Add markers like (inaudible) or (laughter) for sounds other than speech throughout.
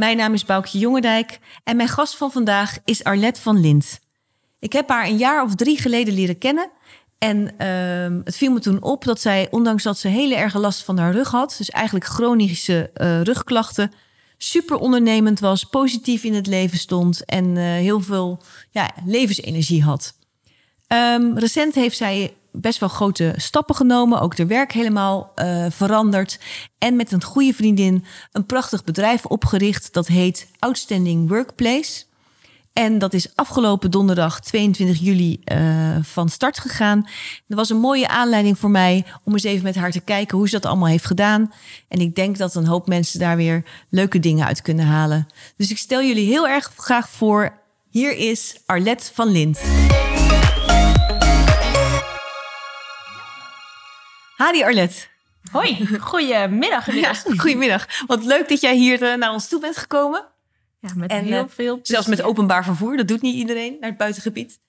Mijn naam is Boukje Jongendijk en mijn gast van vandaag is Arlette van Lint. Ik heb haar een jaar of drie geleden leren kennen. En ehm, het viel me toen op dat zij, ondanks dat ze hele erge last van haar rug had, dus eigenlijk chronische eh, rugklachten, super ondernemend was, positief in het leven stond en eh, heel veel ja, levensenergie had. Ehm, recent heeft zij best wel grote stappen genomen, ook haar werk helemaal eh, veranderd. En met een goede vriendin een prachtig bedrijf opgericht dat heet Outstanding Workplace. En dat is afgelopen donderdag 22 juli eh, van start gegaan. Er was een mooie aanleiding voor mij om eens even met haar te kijken hoe ze dat allemaal heeft gedaan. En ik denk dat een hoop mensen daar weer leuke dingen uit kunnen halen. Dus ik stel jullie heel erg graag voor. Hier is Arlette van Lint. Hadi Arlette. Hoi, goedemiddag Ja, goedemiddag. Wat leuk dat jij hier eh, naar ons toe bent gekomen. Ja, met En, heel eh, veel Zelfs met plezier. openbaar vervoer. Dat doet niet iedereen naar het buitengebied.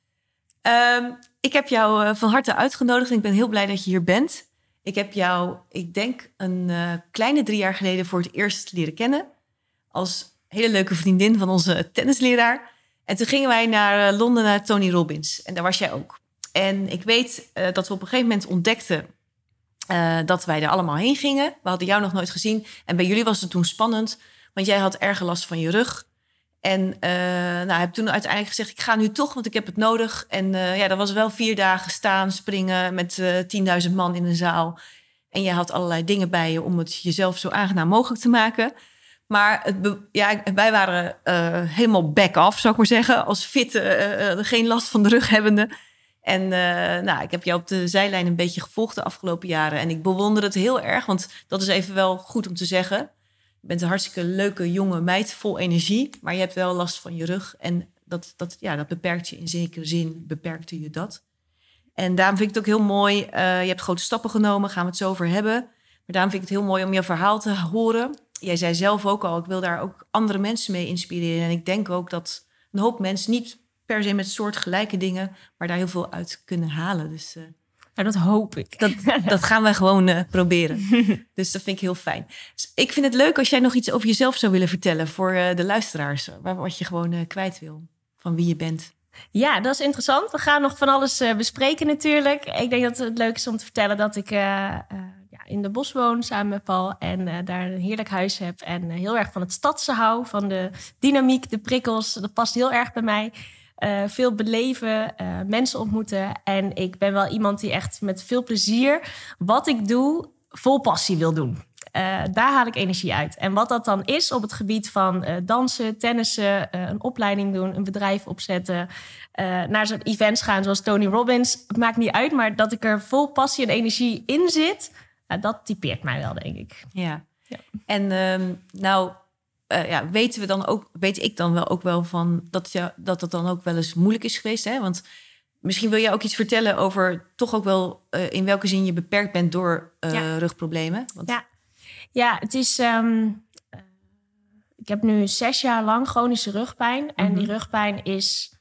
Ehm, ik heb jou eh, van harte uitgenodigd en ik ben heel blij dat je hier bent. Ik heb jou, ik denk, een kleine drie jaar geleden voor het eerst leren kennen. Als hele leuke vriendin van onze tennisleraar. En toen gingen wij naar Londen naar Tony Robbins. En daar was jij ook. En ik weet dat we op een gegeven moment ontdekten eh, dat wij er allemaal heen gingen. We hadden jou nog nooit gezien. En bij jullie was het toen spannend, want jij had erge last van je rug. En eh nou, heb toen uiteindelijk gezegd, ik ga nu toch, want ik heb het nodig. En eh, ja, dat was wel vier dagen staan, springen met eh 10.000 man in een zaal. En je had allerlei dingen bij je om het jezelf zo aangenaam mogelijk te maken. Maar het ja, wij waren helemaal back-off, zou ik maar zeggen. Als fitte, geen last van de rug hebbende. En eh, nou, ik heb jou op de zijlijn een beetje gevolgd de afgelopen jaren. En ik bewonder het heel erg, want dat is even wel goed om te zeggen. Je bent een hartstikke leuke jonge meid, vol energie. Maar je hebt wel last van je rug. En dat, dat, ja, dat beperkt je in zekere zin, beperkte je dat. En daarom vind ik het ook heel mooi. eh, je hebt grote stappen genomen, gaan we het zo over hebben. Maar daarom vind ik het heel mooi om je verhaal te horen. Jij zei zelf ook al, ik wil daar ook andere mensen mee inspireren. En ik denk ook dat een hoop mensen niet per se met soortgelijke dingen, maar daar heel veel uit kunnen halen. Dus eh, Nou, dat hoop ik. dat, (laughs) dat gaan wij gewoon eh, proberen. Dus dat vind ik heel fijn. Dus ik vind het leuk als jij nog iets over jezelf zou willen vertellen voor eh, de luisteraars. Waar, wat je gewoon kwijt wil. Van wie je bent. Ja, dat is interessant. We gaan nog van alles bespreken natuurlijk. Ik denk dat het leuk is om te vertellen dat ik ja, in de bos woon samen met Paul. En daar een heerlijk huis heb. En heel erg van het stadse hou. Van de dynamiek, de prikkels. Dat past heel erg bij mij. Eh, veel beleven, eh, mensen ontmoeten. En ik ben wel iemand die echt met veel plezier wat ik doe, vol passie wil doen. Eh, daar haal ik energie uit. En wat dat dan is op het gebied van dansen, tennissen, een opleiding doen, een bedrijf opzetten, naar zo'n events gaan zoals Tony Robbins. Het maakt niet uit, maar dat ik er vol passie en energie in zit, nou, dat typeert mij wel, denk ik. Ja. Ja. En ehm, nou eh, ja, weten we dan ook, weet ik dan wel ook wel van dat, ja, dat het dan ook wel eens moeilijk is geweest. Hè? Want misschien wil je ook iets vertellen over toch ook wel eh, in welke zin je beperkt bent door eh, Ja. rugproblemen. Want, Ja. Ja, het is. ehm, eh, ik heb nu zes jaar lang chronische rugpijn. En die Mhm. rugpijn is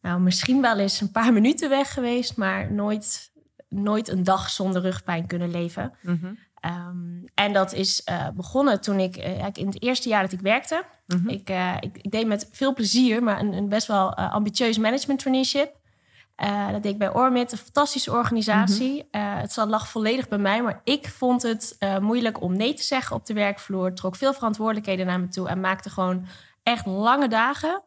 nou, misschien wel eens een paar (laughs) minuten weg geweest, maar nooit, nooit een dag zonder rugpijn kunnen leven. Mhm, Ehm, en dat is eh, begonnen toen ik eh, in het eerste jaar dat ik werkte. mhm. Ik, eh, ik, ik deed met veel plezier, maar een, een best wel ambitieus management traineeship. Dat deed ik bij Ormit, een fantastische organisatie. Eh, het zat- lag volledig bij mij, maar ik vond het moeilijk om nee te zeggen op de werkvloer. Trok veel verantwoordelijkheden naar me toe en maakte gewoon echt lange dagen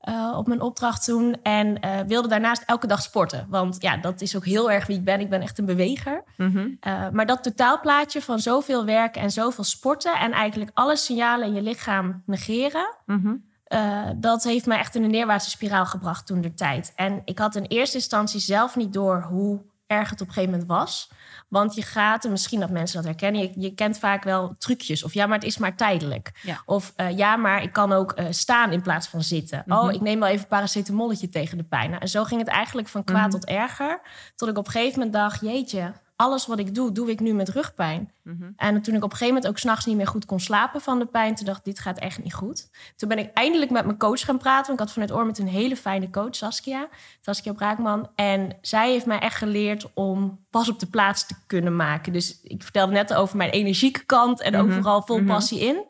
eh, op mijn opdracht toen. En eh, wilde daarnaast elke dag sporten. Want ja, dat is ook heel erg wie ik ben. Ik ben echt een beweger. Mhm. Uh, maar dat totaalplaatje van zoveel werken en zoveel sporten... en eigenlijk alle signalen in je lichaam negeren... Mhm. uh, dat heeft mij echt in een neerwaartse spiraal gebracht toen de tijd. En ik had in eerste instantie zelf niet door hoe erg het op een gegeven moment was. Want je gaat, en misschien dat mensen dat herkennen, je, je kent vaak wel trucjes. Of ja, maar het is maar tijdelijk. Ja. Of eh, ja, maar ik kan ook eh, staan in plaats van zitten. Mhm. Oh, ik neem wel even paracetamolletje tegen de pijn. Nou, en zo ging het eigenlijk van kwaad Mhm. tot erger. Tot ik op een gegeven moment dacht, jeetje, alles wat ik doe, doe ik nu met rugpijn. Mhm. En toen ik op een gegeven moment ook s'nachts niet meer goed kon slapen van de pijn, toen dacht ik, dit gaat echt niet goed. Toen ben ik eindelijk met mijn coach gaan praten. Want ik had vanuit Oor met een hele fijne coach, Saskia. Saskia Braakman. En zij heeft mij echt geleerd om pas op de plaats te kunnen maken. Dus ik vertelde net over mijn energieke kant en Mhm, overal vol mhm. passie in.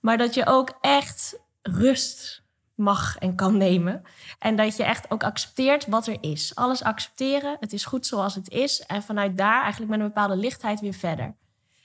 Maar dat je ook echt rust mag en kan nemen. En dat je echt ook accepteert wat er is. Alles accepteren, het is goed zoals het is. En vanuit daar eigenlijk met een bepaalde lichtheid weer verder.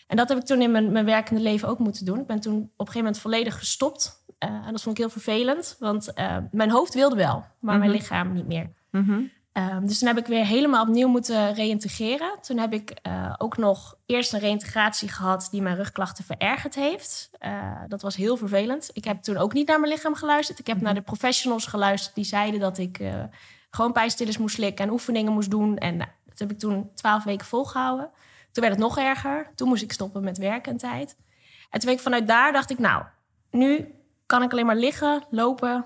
En dat heb ik toen in mijn, mijn werkende leven ook moeten doen. Ik ben toen op een gegeven moment volledig gestopt. Eh, en dat vond ik heel vervelend. Want eh, mijn hoofd wilde wel, maar mijn Mhm. lichaam niet meer. Mhm. Ehm, dus toen heb ik weer helemaal opnieuw moeten reïntegreren. Toen heb ik eh, ook nog eerst een reïntegratie gehad die mijn rugklachten verergerd heeft. Eh, dat was heel vervelend. Ik heb toen ook niet naar mijn lichaam geluisterd. Ik heb naar de professionals geluisterd die zeiden dat ik eh, gewoon pijnstillers moest slikken en oefeningen moest doen. En nou, dat heb ik toen twaalf weken volgehouden. Toen werd het nog erger. Toen moest ik stoppen met werken een tijd. En toen ben ik vanuit daar dacht ik, nou, nu kan ik alleen maar liggen, lopen,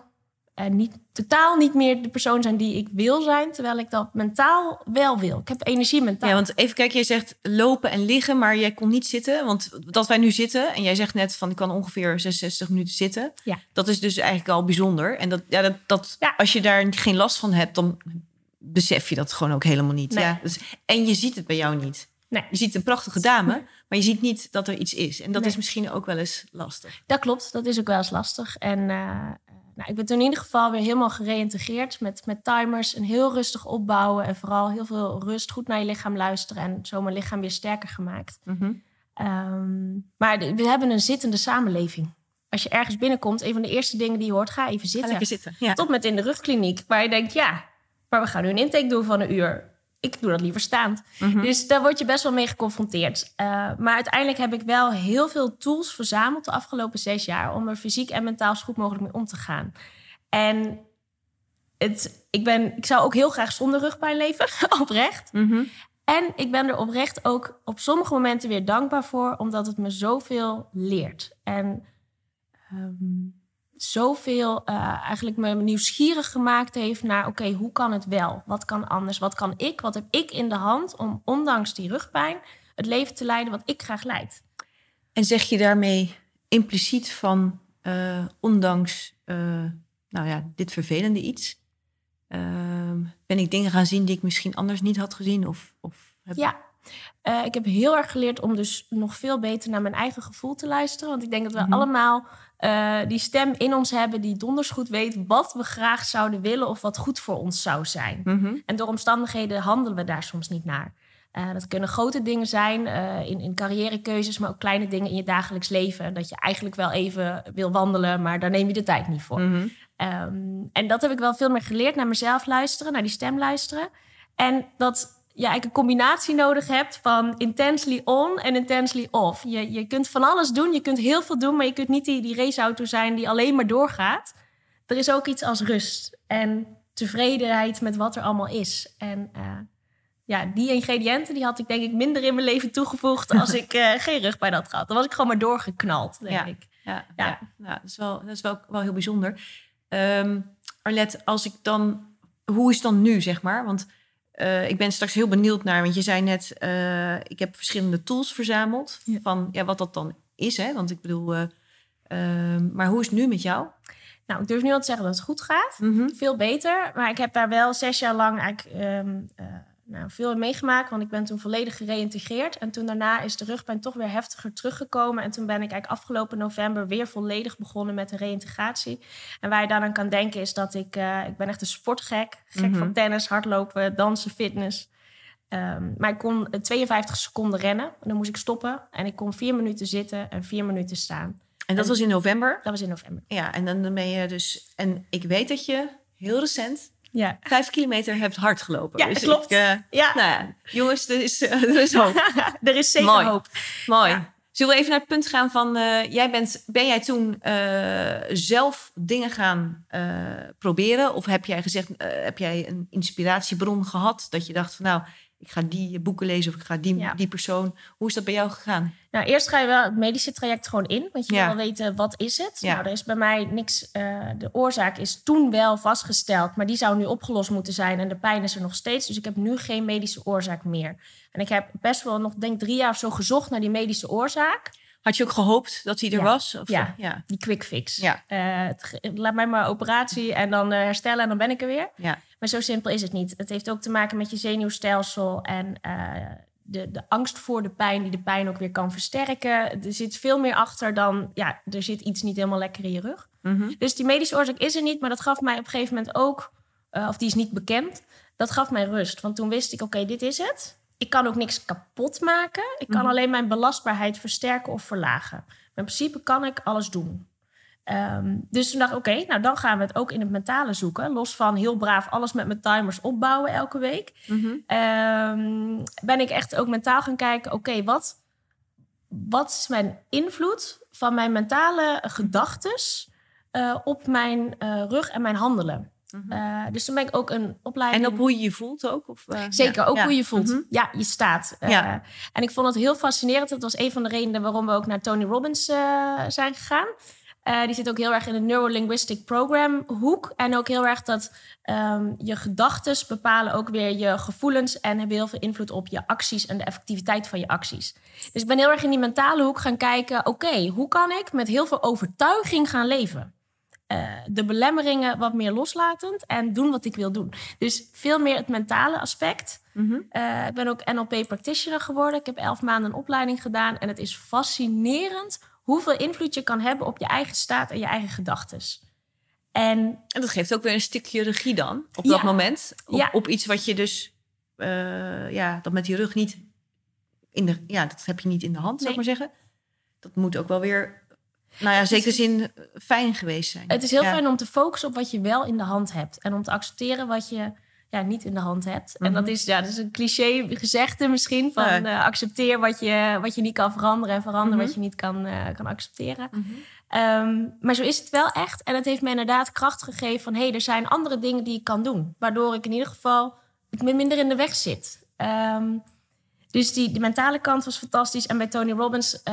en niet, totaal niet meer de persoon zijn die ik wil zijn, terwijl ik dat mentaal wel wil. Ik heb energie mentaal. Ja, want even kijken, jij zegt lopen en liggen, maar jij kon niet zitten. Want dat wij nu zitten, en jij zegt net van ik kan ongeveer 66 minuten zitten. Ja. Dat is dus eigenlijk al bijzonder. En dat, ja, dat, dat, Ja. als je daar geen last van hebt, dan besef je dat gewoon ook helemaal niet. Nee. Ja, dus, en je ziet het bij jou niet. Nee. Je ziet een prachtige dame, maar je ziet niet dat er iets is. En dat Nee. is misschien ook wel eens lastig. Dat klopt, dat is ook wel eens lastig. En eh, nou, ik ben toen in ieder geval weer helemaal gereïntegreerd met, met timers. En heel rustig opbouwen en vooral heel veel rust, goed naar je lichaam luisteren. En zo mijn lichaam weer sterker gemaakt. Ehm, maar de- we hebben een zittende samenleving. Als je ergens binnenkomt, een van de eerste dingen die je hoort, ga even Ga zitten. lekker zitten. Ja. Tot met in de rugkliniek, waar je denkt, ja, maar we gaan nu een intake doen van een uur. Ik doe dat liever staand. Mhm. Dus daar word je best wel mee geconfronteerd. Eh, maar uiteindelijk heb ik wel heel veel tools verzameld de afgelopen zes jaar om er fysiek en mentaal zo goed mogelijk mee om te gaan. En het, ik, ben, ik zou ook heel graag zonder rugpijn leven, (laughs) oprecht. Mhm. En ik ben er oprecht ook op sommige momenten weer dankbaar voor, omdat het me zoveel leert. En ehm, zoveel eh, eigenlijk me nieuwsgierig gemaakt heeft naar: oké, hoe kan het wel? Wat kan anders? Wat kan ik? Wat heb ik in de hand om, ondanks die rugpijn, het leven te leiden wat ik graag leid? En zeg je daarmee impliciet van, eh, ondanks eh, nou ja, dit vervelende iets, ehm, ben ik dingen gaan zien die ik misschien anders niet had gezien? Of, of heb... Ja. Ik heb heel erg geleerd om dus nog veel beter naar mijn eigen gevoel te luisteren. Want ik denk dat we Mhm. allemaal eh, die stem in ons hebben die donders goed weet wat we graag zouden willen of wat goed voor ons zou zijn. Mhm. En door omstandigheden handelen we daar soms niet naar. Eh, dat kunnen grote dingen zijn eh, in, in carrièrekeuzes, maar ook kleine dingen in je dagelijks leven. Dat je eigenlijk wel even wil wandelen, maar daar neem je de tijd niet voor. Mhm. Ehm, en dat heb ik wel veel meer geleerd. Naar mezelf luisteren, naar die stem luisteren. En dat je eigenlijk een combinatie nodig hebt van intensely on en intensely off. Je, je kunt van alles doen, je kunt heel veel doen, maar je kunt niet die, die raceauto zijn die alleen maar doorgaat. Er is ook iets als rust en tevredenheid met wat er allemaal is. En eh, ja, die ingrediënten die had ik denk ik minder in mijn leven toegevoegd als ik eh, geen rugpijn had gehad. Dan was ik gewoon maar doorgeknald, denk Ja. ik. Ja, Ja. ja. Nou, dat is wel, dat is wel, wel heel bijzonder. Ehm Arlette, als ik dan, hoe is het dan nu, zeg maar? Want eh, ik ben straks heel benieuwd naar, want je zei net, eh, ik heb verschillende tools verzameld Ja. van ja, wat dat dan is, hè? Want ik bedoel, eh, ehm, maar hoe is het nu met jou? Nou, ik durf nu al te zeggen dat het goed gaat. Mhm. veel beter. Maar ik heb daar wel zes jaar lang eigenlijk ehm, eh, nou, veel meegemaakt. Want ik ben toen volledig gereïntegreerd. En toen daarna is de rugpijn toch weer heftiger teruggekomen. En toen ben ik eigenlijk afgelopen november weer volledig begonnen met een reïntegratie. En waar je dan aan kan denken is dat ik... eh, ik ben echt een sportgek. Gek Mhm. van tennis, hardlopen, dansen, fitness. Ehm, maar ik kon eh, 52 seconden rennen. En dan moest ik stoppen. En ik kon vier minuten zitten en vier minuten staan. En dat En- was in november. Dat was in november. Ja, en dan ben je dus, en ik weet dat je heel recent Ja, vijf kilometer hebt hard gelopen. Ja, Dus klopt. ik, eh, ja. nou ja, jongens, er is, (laughs) er is hoop. (laughs) er is zeker Mooi. hoop. Mooi. Ja. Zullen we even naar het punt gaan van... eh, jij bent, ben jij toen eh, zelf dingen gaan proberen? Of heb jij gezegd, heb jij een inspiratiebron gehad... dat je dacht van nou, ik ga die boeken lezen of ik ga die, Ja. die persoon. Hoe is dat bij jou gegaan? Nou, eerst ga je wel het medische traject gewoon in. Want je Ja. wil wel weten, wat is het? Ja. Nou, er is bij mij niks... eh, de oorzaak is toen wel vastgesteld... maar die zou nu opgelost moeten zijn. En de pijn is er nog steeds. Dus ik heb nu geen medische oorzaak meer. En ik heb best wel nog, denk drie jaar of zo gezocht... naar die medische oorzaak. Had je ook gehoopt dat hij er Ja. was? Of, Ja. ja. Die quick fix. Ja. Eh, het laat mij maar operatie en dan eh, herstellen en dan ben ik er weer. Ja. Maar zo simpel is het niet. Het heeft ook te maken met je zenuwstelsel en eh, de, de angst voor de pijn, die de pijn ook weer kan versterken. Er zit veel meer achter dan, ja, er zit iets niet helemaal lekker in je rug. Mhm. Dus die medische oorzaak is er niet, maar dat gaf mij op een gegeven moment ook, of die is niet bekend, dat gaf mij rust. Want toen wist ik, oké, dit is het. Ik kan ook niks kapot maken. Ik kan Mhm. alleen mijn belastbaarheid versterken of verlagen. Maar in principe kan ik alles doen. Ehm, dus toen dacht ik, oké, nou dan gaan we het ook in het mentale zoeken. Los van heel braaf alles met mijn timers opbouwen elke week. Mhm. Ehm, ben ik echt ook mentaal gaan kijken, oké, wat, wat is mijn invloed van mijn mentale gedachtes eh, op mijn eh, rug en mijn handelen? Mhm. Eh, dus toen ben ik ook een opleiding... En op hoe je je voelt ook? Of, eh, Zeker, ja. ook Ja. hoe je voelt. Mhm. Ja, je staat. Eh, Ja. En ik vond het heel fascinerend. Dat was een van de redenen waarom we ook naar Tony Robbins eh, zijn gegaan. Eh, die zit ook heel erg in de Neurolinguistic Program hoek. En ook heel erg dat ehm, je gedachten bepalen ook weer je gevoelens... en hebben heel veel invloed op je acties en de effectiviteit van je acties. Dus ik ben heel erg in die mentale hoek gaan kijken... oké, hoe kan ik met heel veel overtuiging gaan leven? Eh, de belemmeringen wat meer loslatend en doen wat ik wil doen. Dus veel meer het mentale aspect. Mhm. Eh, ik ben ook NLP practitioner geworden. Ik heb elf maanden een opleiding gedaan. En het is fascinerend hoeveel invloed je kan hebben op je eigen staat en je eigen gedachten. En En dat geeft ook weer een stukje regie dan, op Ja. dat moment. Op, Ja. op iets wat je dus, eh, ja, dat met die rug niet in de, ja, dat heb je niet in de hand, zou ik maar zeggen. Dat moet ook wel weer, nou ja, zeker zin eh, fijn geweest zijn. het is heel Ja. fijn om te focussen op wat je wel in de hand hebt. En om te accepteren wat je ja, niet in de hand hebt. En Mhm. dat is, ja, dat is een cliché gezegde misschien. Van Ja. eh, accepteer wat je, wat je niet kan veranderen. En verander Mhm. wat je niet kan, eh, kan accepteren. Mhm. Ehm, maar zo is het wel echt. En het heeft me inderdaad kracht gegeven van... hé, hey, er zijn andere dingen die ik kan doen. Waardoor ik in ieder geval ik me minder in de weg zit. Ehm, dus die, de mentale kant was fantastisch. En bij Tony Robbins,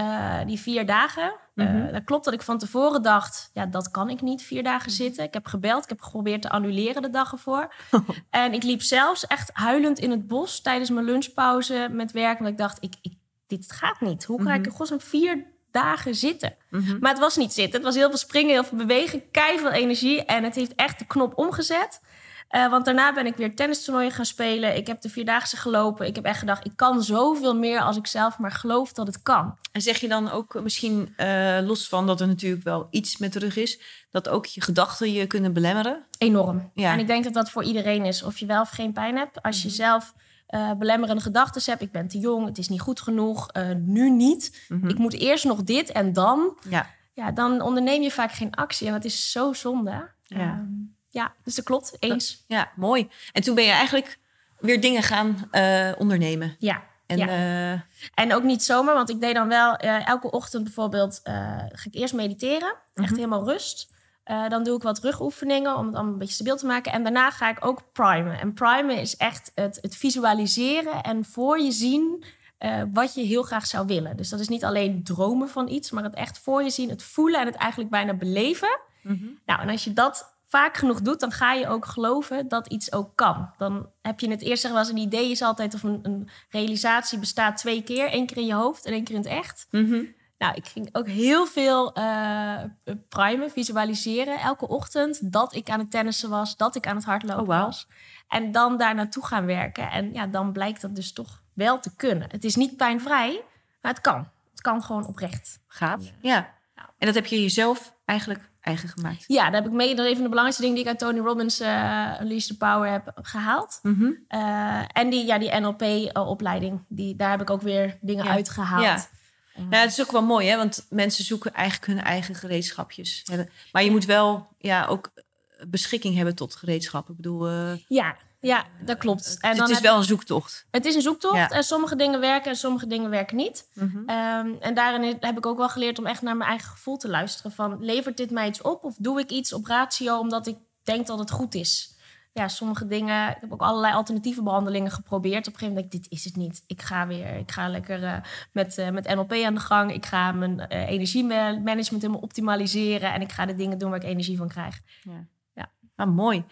die vier dagen... Mhm. dat klopt dat ik van tevoren dacht... ja, dat kan ik niet, vier dagen zitten. Ik heb gebeld, ik heb geprobeerd te annuleren de dag ervoor. (laughs) en ik liep zelfs echt huilend in het bos... tijdens mijn lunchpauze met werk. Want ik dacht, ik, ik, dit gaat niet. Hoe ga ik Mhm. in godsnaam vier dagen zitten? Mhm. Maar het was niet zitten. Het was heel veel springen, heel veel bewegen, veel energie. En het heeft echt de knop omgezet. Eh, want daarna ben ik weer tennistoernooien gaan spelen. Ik heb de vierdaagse gelopen. Ik heb echt gedacht, ik kan zoveel meer als ik zelf maar geloof dat het kan. En zeg je dan ook misschien, eh, los van dat er natuurlijk wel iets met de rug is, dat ook je gedachten je kunnen belemmeren? Enorm. Ja. En ik denk dat dat voor iedereen is. Of je wel of geen pijn hebt. Als Mhm. je zelf eh, belemmerende gedachten hebt. Ik ben te jong, het is niet goed genoeg. nu niet. Mhm. Ik moet eerst nog dit en dan. Ja. Ja, dan onderneem je vaak geen actie. En dat is zo zonde. Ja. Ehm, ja dus dat klopt. Eens. ja, mooi. En toen ben je eigenlijk weer dingen gaan eh, ondernemen. Ja. En Ja. eh, En ook niet zomaar, want ik deed dan wel eh, elke ochtend bijvoorbeeld... ga ik eerst mediteren, echt Mhm. helemaal rust. Dan doe ik wat rugoefeningen om het allemaal een beetje stabiel te maken. En daarna ga ik ook primen. En primen is echt het, het visualiseren en voor je zien... wat je heel graag zou willen. Dus dat is niet alleen dromen van iets, maar het echt voor je zien, het voelen en het eigenlijk bijna beleven. mhm. Nou, en als je dat vaak genoeg doet, dan ga je ook geloven dat iets ook kan. Dan heb je het eerst zeg wel eens een idee is altijd of een, een realisatie bestaat twee keer, één keer in je hoofd en één keer in het echt. Mhm. Nou, ik ging ook heel veel eh primen, visualiseren elke ochtend dat ik aan het tennissen was, dat ik aan het hardlopen Oh, was. En dan daar naartoe gaan werken. En ja, dan blijkt dat dus toch wel te kunnen. Het is niet pijnvrij, maar het kan. Het kan gewoon oprecht. Gaaf. Ja. Ja. En dat heb je jezelf eigenlijk eigen gemaakt. Ja, daar heb ik mee. Dat is een van de belangrijkste dingen die ik uit Tony Robbins uh, Unleash the Power heb gehaald. Mhm. Uh, en die, ja, die NLP-opleiding, die daar heb ik ook weer dingen Ja. uitgehaald. Ja. Ja, het is ook wel mooi, hè? Want mensen zoeken eigenlijk hun eigen gereedschapjes. Maar je moet wel ja, ook beschikking hebben tot gereedschappen. Ik bedoel, eh, Ja, ja, dat klopt. En het dan is wel een zoektocht. het is een zoektocht Ja. en sommige dingen werken en sommige dingen werken niet. Mhm. Ehm, en daarin heb ik ook wel geleerd om echt naar mijn eigen gevoel te luisteren. Van, levert dit mij iets op of doe ik iets op ratio omdat ik denk dat het goed is? ja, sommige dingen. Ik heb ook allerlei alternatieve behandelingen geprobeerd. Op een gegeven moment denk ik, dit is het niet. Ik ga weer, ik ga lekker uh, met, uh, met NLP aan de gang. Ik ga mijn uh, energiemanagement helemaal optimaliseren. En ik ga de dingen doen waar ik energie van krijg. Ja. Ah, mooi.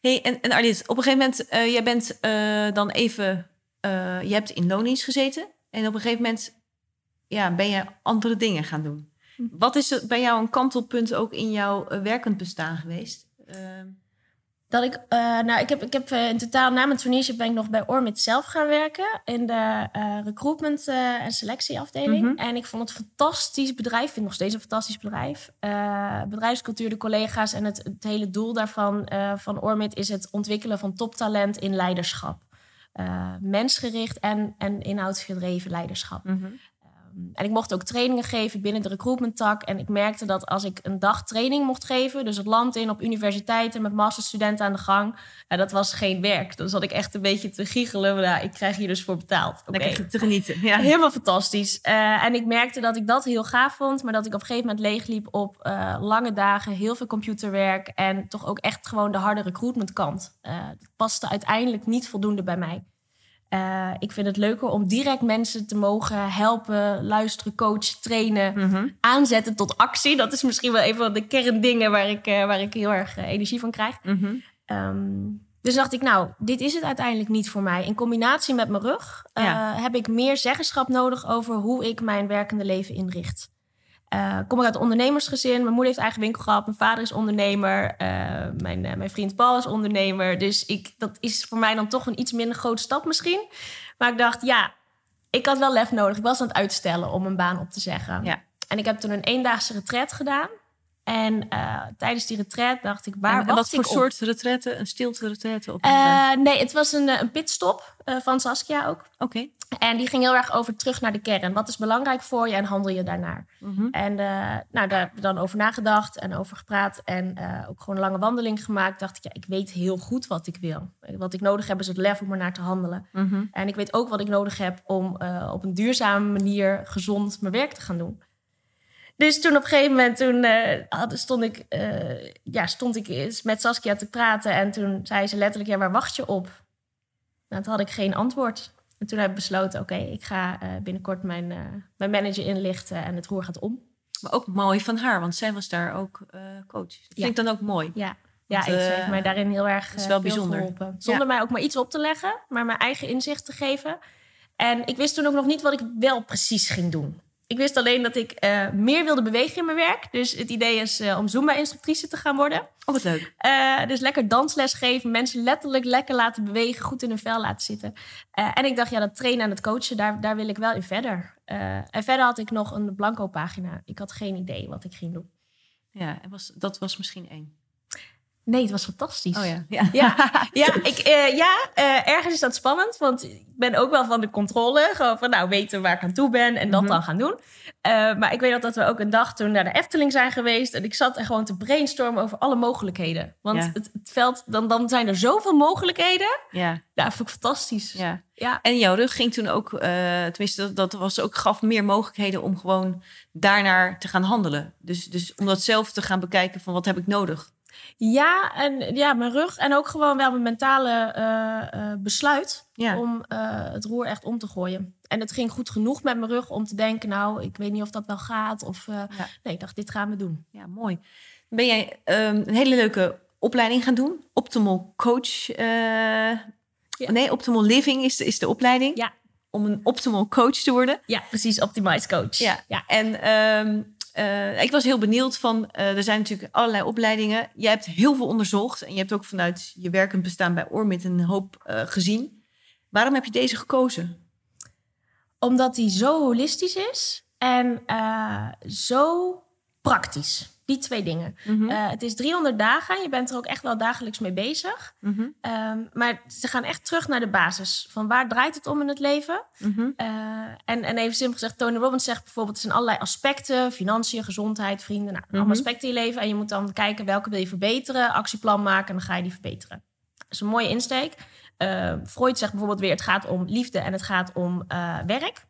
Hey, en, en op een gegeven moment, jij bent dan even, je hebt in loondienst gezeten. En op een gegeven moment ja, ben je andere dingen gaan doen. Hm. Wat is bij jou een kantelpunt ook in jouw werkend bestaan geweest? Dat ik, uh, nou, ik heb, ik heb uh, in totaal na mijn traineeship ben ik nog bij Ormit zelf gaan werken in de uh, recruitment en selectieafdeling. Mm -hmm. En ik vond het een fantastisch bedrijf, ik vind nog steeds een fantastisch bedrijf. bedrijfscultuur, de collega's en het, het hele doel daarvan van Ormit is het ontwikkelen van toptalent in leiderschap. mensgericht en, en inhoudsgedreven leiderschap. Mm -hmm. Ehm, en ik mocht ook trainingen geven binnen de recruitment tak. En ik merkte dat als ik een dag training mocht geven, dus het land in op universiteiten met masterstudenten aan de gang, ja, dat was geen werk. Dan zat ik echt een beetje te giechelen. Maar ik krijg hier dus voor betaald. Okay. Lekker te genieten. Ja. Helemaal fantastisch. Uh, en ik merkte dat ik dat heel gaaf vond, maar dat ik op een gegeven moment leegliep op uh, lange dagen, heel veel computerwerk en toch ook echt gewoon de harde recruitment kant. Dat paste uiteindelijk niet voldoende bij mij. Uh, ik vind het leuker om direct mensen te mogen helpen, luisteren, coachen, trainen, mm -hmm. aanzetten tot actie. Dat is misschien wel een van de kerndingen waar ik, uh, waar ik heel erg uh, energie van krijg. Mm -hmm. um, dus dacht ik, nou, dit is het uiteindelijk niet voor mij. In combinatie met mijn rug ja. heb ik meer zeggenschap nodig over hoe ik mijn werkende leven inricht. Uh, kom ik uit een ondernemersgezin. Mijn moeder heeft eigen winkel gehad. Mijn vader is ondernemer. Uh, mijn, uh, mijn vriend Paul is ondernemer. Dus ik, dat is voor mij dan toch een iets minder grote stap misschien. Maar ik dacht, ja, ik had wel lef nodig. Ik was aan het uitstellen om een baan op te zeggen. Ja. En ik heb toen een eendaagse retret gedaan. En uh, tijdens die retret dacht ik, waar en, en wat voor soort retrette? Een stilte retrette? Uh, nee, het was een, een pitstop uh, van Saskia ook. Oké. Okay. En die ging heel erg over terug naar de kern. Wat is belangrijk voor je en handel je daarnaar? Mm -hmm. En nou, daar heb ik dan over nagedacht en over gepraat. En ook gewoon een lange wandeling gemaakt. Dacht ik, ja, ik weet heel goed wat ik wil. Wat ik nodig heb is het lef om er naar te handelen. Mm -hmm. En ik weet ook wat ik nodig heb om op een duurzame manier gezond mijn werk te gaan doen. Dus toen op een gegeven moment toen, stond, ik, ja, stond ik met Saskia te praten. En toen zei ze letterlijk, ja, waar wacht je op? Nou, toen had ik geen antwoord. En toen heb ik besloten, oké, okay, ik ga uh, binnenkort mijn, mijn manager inlichten en het roer gaat om. Maar ook mooi van haar, want zij was daar ook coach. Dat ja. vind ik dan ook mooi. Ja, ja want, ze heeft mij daarin heel erg is wel bijzonder. geholpen. Zonder ja. mij ook maar iets op te leggen, maar mijn eigen inzicht te geven. En ik wist toen ook nog niet wat ik wel precies ging doen. Ik wist alleen dat ik uh, meer wilde bewegen in mijn werk. Dus het idee is uh, om Zumba-instructrice te gaan worden. Oh, wat leuk. Uh, dus lekker dansles geven, mensen letterlijk lekker laten bewegen, goed in hun vel laten zitten. en ik dacht, ja, dat trainen en het coachen, daar, daar wil ik wel in verder. en verder had ik nog een blanco pagina. Ik had geen idee wat ik ging doen. Ja, was, dat was misschien één. Nee, het was fantastisch. Oh ja. (laughs) Ja, ja, ja, ik, uh, ja uh, ergens is dat spannend. Want ik ben ook wel van de controle. Gewoon van nou weten waar ik aan toe ben en dat mm -hmm. dan gaan doen. Uh, maar ik weet nog dat we ook een dag toen naar de Efteling zijn geweest. En ik zat er gewoon te brainstormen over alle mogelijkheden. Want ja. het, het, veld, dan, dan zijn er zoveel mogelijkheden. Ja. Ja, dat vond ik fantastisch. Ja. Ja. En jouw rug ging toen ook, tenminste, dat, dat was ook, gaf meer mogelijkheden om gewoon daarnaar te gaan handelen. Dus, dus om dat zelf te gaan bekijken van wat heb ik nodig. Ja, en ja, mijn rug en ook gewoon wel mijn mentale uh, uh, besluit ja. om uh, het roer echt om te gooien. En het ging goed genoeg met mijn rug om te denken, nou, ik weet niet of dat wel gaat. Of ja. nee, ik dacht, dit gaan we doen. Ja, mooi. Ben jij um, een hele leuke opleiding gaan doen? Optimal Coach. Ja. Nee, Optimal Living is de, is de opleiding. Ja. Om een optimal coach te worden. Ja, precies. Optimized coach. Ja. ja. En um, uh, ik was heel benieuwd van, uh, er zijn natuurlijk allerlei opleidingen. Je hebt heel veel onderzocht en je hebt ook vanuit je werkend bestaan bij Ormit een hoop uh, gezien. Waarom heb je deze gekozen? Omdat die zo holistisch is en zo praktisch. Die twee dingen. Mm -hmm. uh, het is 300 dagen. Je bent er ook echt wel dagelijks mee bezig. Mm -hmm. um, maar ze gaan echt terug naar de basis. Van waar draait het om in het leven? Mm -hmm. uh, en, en even simpel gezegd, Tony Robbins zegt bijvoorbeeld... er zijn allerlei aspecten. Financiën, gezondheid, vrienden. Nou, allemaal aspecten in je leven. En je moet dan kijken welke wil je verbeteren. Actieplan maken en dan ga je die verbeteren. Dat is een mooie insteek. Uh, Freud zegt bijvoorbeeld weer: het gaat om liefde en het gaat om werk.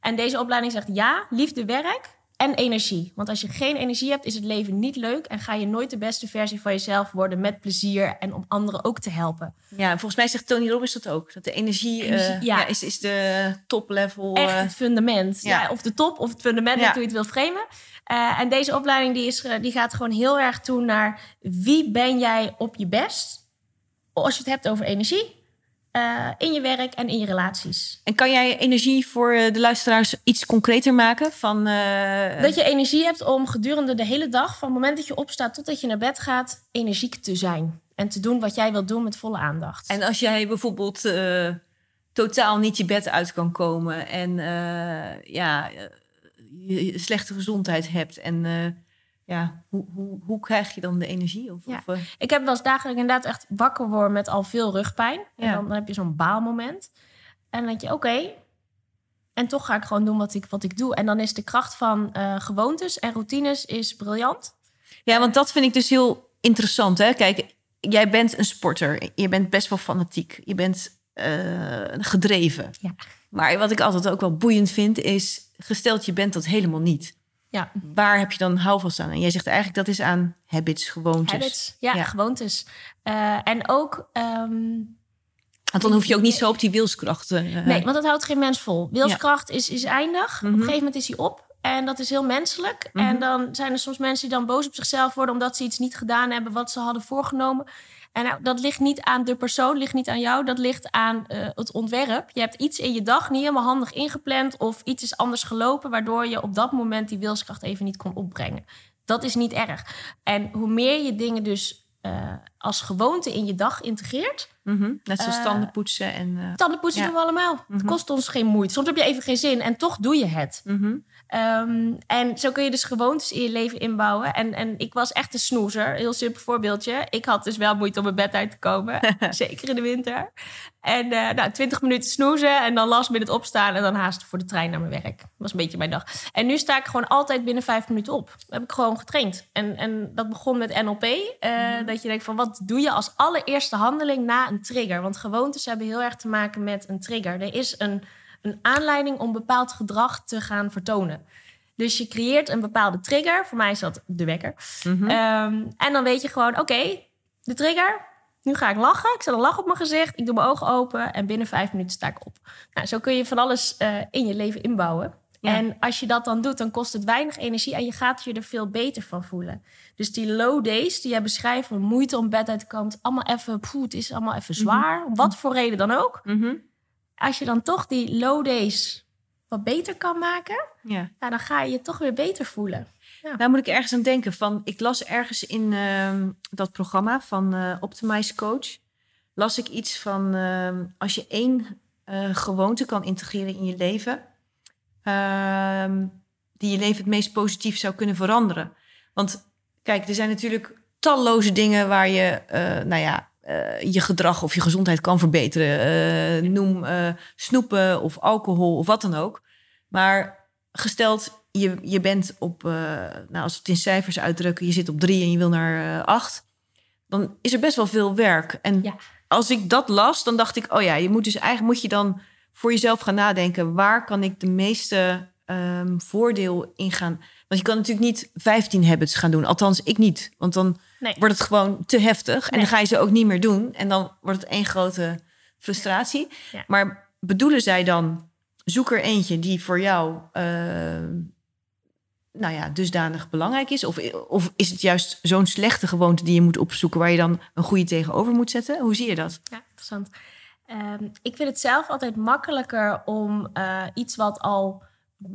En deze opleiding zegt ja, liefde, werk en energie. Want als je geen energie hebt, is het leven niet leuk en ga je nooit de beste versie van jezelf worden met plezier en om anderen ook te helpen. Ja, volgens mij zegt Tony Robbins dat ook. Dat de energie, Energie, eh, ja. ja. is, is de top level. Echt eh, het fundament. Ja. ja. of de top of het fundament, Ja. hoe je het wil framen. Eh, en deze opleiding die is, die gaat gewoon heel erg toe naar wie ben jij op je best als je het hebt over energie. Eh, in je werk en in je relaties. En kan jij energie voor eh, de luisteraars iets concreter maken? Van, eh, Dat je energie hebt om gedurende de hele dag, van het moment dat je opstaat totdat je naar bed gaat, energiek te zijn. En te doen wat jij wilt doen met volle aandacht. En als jij bijvoorbeeld totaal niet je bed uit kan komen en ja, je slechte gezondheid hebt en ja, hoe, hoe, hoe krijg je dan de energie? Of, Ja. of, eh, Ik heb wel eens ik inderdaad echt wakker word met al veel rugpijn. En Ja. dan, dan heb je zo'n baalmoment. En dan denk je, oké. En toch ga ik gewoon doen wat ik, wat ik doe. En dan is de kracht van eh, gewoontes en routines is briljant. Ja, want dat vind ik dus heel interessant. Hè? Kijk, jij bent een sporter. Je bent best wel fanatiek. Je bent eh, gedreven. Ja. Maar wat ik altijd ook wel boeiend vind, is gesteld je bent dat helemaal niet. Ja, Waar heb je dan houvast aan? En jij zegt eigenlijk dat is aan habits, gewoontes. habits. Ja, Ja. gewoontes. Eh, en ook... ehm, Want dan hoef je ook niet zo op die wilskracht. eh, Nee, want dat houdt geen mens vol. Wilskracht is, is eindig. Op een gegeven moment is hij op. En dat is heel menselijk. Mhm. En dan zijn er soms mensen die dan boos op zichzelf worden... omdat ze iets niet gedaan hebben wat ze hadden voorgenomen. En nou, dat ligt niet aan de persoon, ligt niet aan jou. Dat ligt aan eh, het ontwerp. Je hebt iets in je dag niet helemaal handig ingepland... of iets is anders gelopen... waardoor je op dat moment die wilskracht even niet kon opbrengen. Dat is niet erg. En hoe meer je dingen dus eh, als gewoonte in je dag integreert... Mhm. Net zoals Eh, tanden poetsen en... eh, Tandenpoetsen Ja. doen we allemaal. Het kost ons geen moeite. Soms heb je even geen zin en toch doe je het. mhm. Ehm, en zo kun je dus gewoontes in je leven inbouwen. En, en ik was echt een snoezer. Heel simpel voorbeeldje. Ik had dus wel moeite om mijn bed uit te komen. (laughs) Zeker in de winter. En eh nou, 20 minuten snoezen en dan last minute opstaan... en dan haast voor de trein naar mijn werk. Dat was een beetje mijn dag. En nu sta ik gewoon altijd binnen vijf minuten op. Dat heb ik gewoon getraind. En, en dat begon met NLP. eh, Dat je denkt van wat doe je als allereerste handeling na een trigger? Want gewoontes hebben heel erg te maken met een trigger. Er is een, een aanleiding om bepaald gedrag te gaan vertonen. Dus je creëert een bepaalde trigger. Voor mij is dat de wekker. Mhm. Ehm, en dan weet je gewoon, oké, de trigger. Nu ga ik lachen. Ik zet een lach op mijn gezicht. Ik doe mijn ogen open. En binnen vijf minuten sta ik op. Nou, zo kun je van alles eh, in je leven inbouwen. Ja. En als je dat dan doet, dan kost het weinig energie. En je gaat je er veel beter van voelen. Dus die low days die jij beschrijft, moeite om bed uit te komen. Het allemaal even, poeh, het is allemaal even zwaar. Om wat voor reden dan ook. Mhm. Als je dan toch die low days wat beter kan maken. Ja. Dan ga je je toch weer beter voelen. Nou moet ik ergens aan denken. Van, ik las ergens in ehm, dat programma van eh, Optimize Coach... las ik iets van ehm, als je één eh, gewoonte kan integreren in je leven... ehm, die je leven het meest positief zou kunnen veranderen. Want kijk, er zijn natuurlijk talloze dingen waar je, eh, nou ja, eh, je gedrag of je gezondheid kan verbeteren. Eh, noem eh, snoepen of alcohol of wat dan ook. Maar gesteld, je, je bent op, nou, als we het in cijfers uitdrukken, je zit op drie en je wil naar acht, dan is er best wel veel werk. En Ja. als ik dat las, dan dacht ik, oh ja, je moet dus eigenlijk moet je dan voor jezelf gaan nadenken, waar kan ik de meeste ehm, voordeel in gaan? Want je kan natuurlijk niet 15 habits gaan doen, althans ik niet, want dan Nee. wordt het gewoon te heftig en dan ga je ze ook niet meer doen en dan wordt het één grote frustratie. Ja. Maar bedoelen zij dan zoek er eentje die voor jou eh, nou ja, dusdanig belangrijk is? Of, of is het juist zo'n slechte gewoonte die je moet opzoeken waar je dan een goede tegenover moet zetten? Hoe zie je dat? Ja, interessant. Ehm, ik vind het zelf altijd makkelijker om eh, iets wat al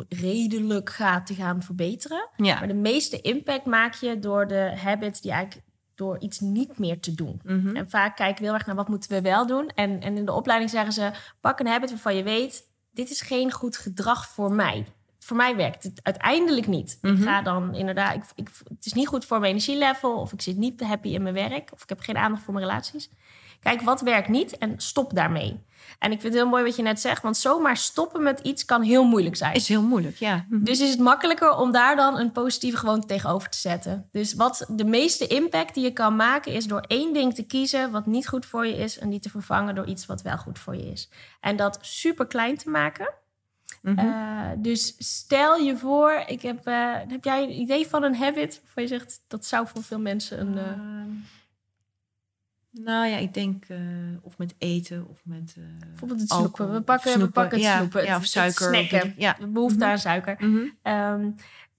redelijk gaat te gaan verbeteren. Ja. Maar de meeste impact maak je door de habits die eigenlijk door iets niet meer te doen. Mhm. En vaak kijken we heel erg naar wat moeten we wel doen. En, en in de opleiding zeggen ze: pak een habit waarvan je weet, dit is geen goed gedrag voor mij. Voor mij werkt het uiteindelijk niet. Mhm. Ik ga dan inderdaad, ik, ik, het is niet goed voor mijn energielevel, of ik zit niet happy in mijn werk, of ik heb geen aandacht voor mijn relaties. Kijk, wat werkt niet en stop daarmee. En ik vind het heel mooi wat je net zegt, want zomaar stoppen met iets kan heel moeilijk zijn. Is heel moeilijk, ja. Mhm. Dus is het makkelijker om daar dan een positieve gewoonte tegenover te zetten. Dus wat de meeste impact die je kan maken, is door één ding te kiezen wat niet goed voor je is en die te vervangen door iets wat wel goed voor je is. En dat super klein te maken. Mhm. Eh, dus stel je voor, ik heb, eh, heb jij een idee van een habit waarvan je zegt dat zou voor veel mensen een. eh, Ehm, nou ja, ik denk eh, of met eten of met. eh, bijvoorbeeld het alcohol snoepen. We pakken, we pakken het ja, snoepen. Ja, of suiker. snacken. ja. de behoefte Mhm. aan suiker. Mhm. Ehm,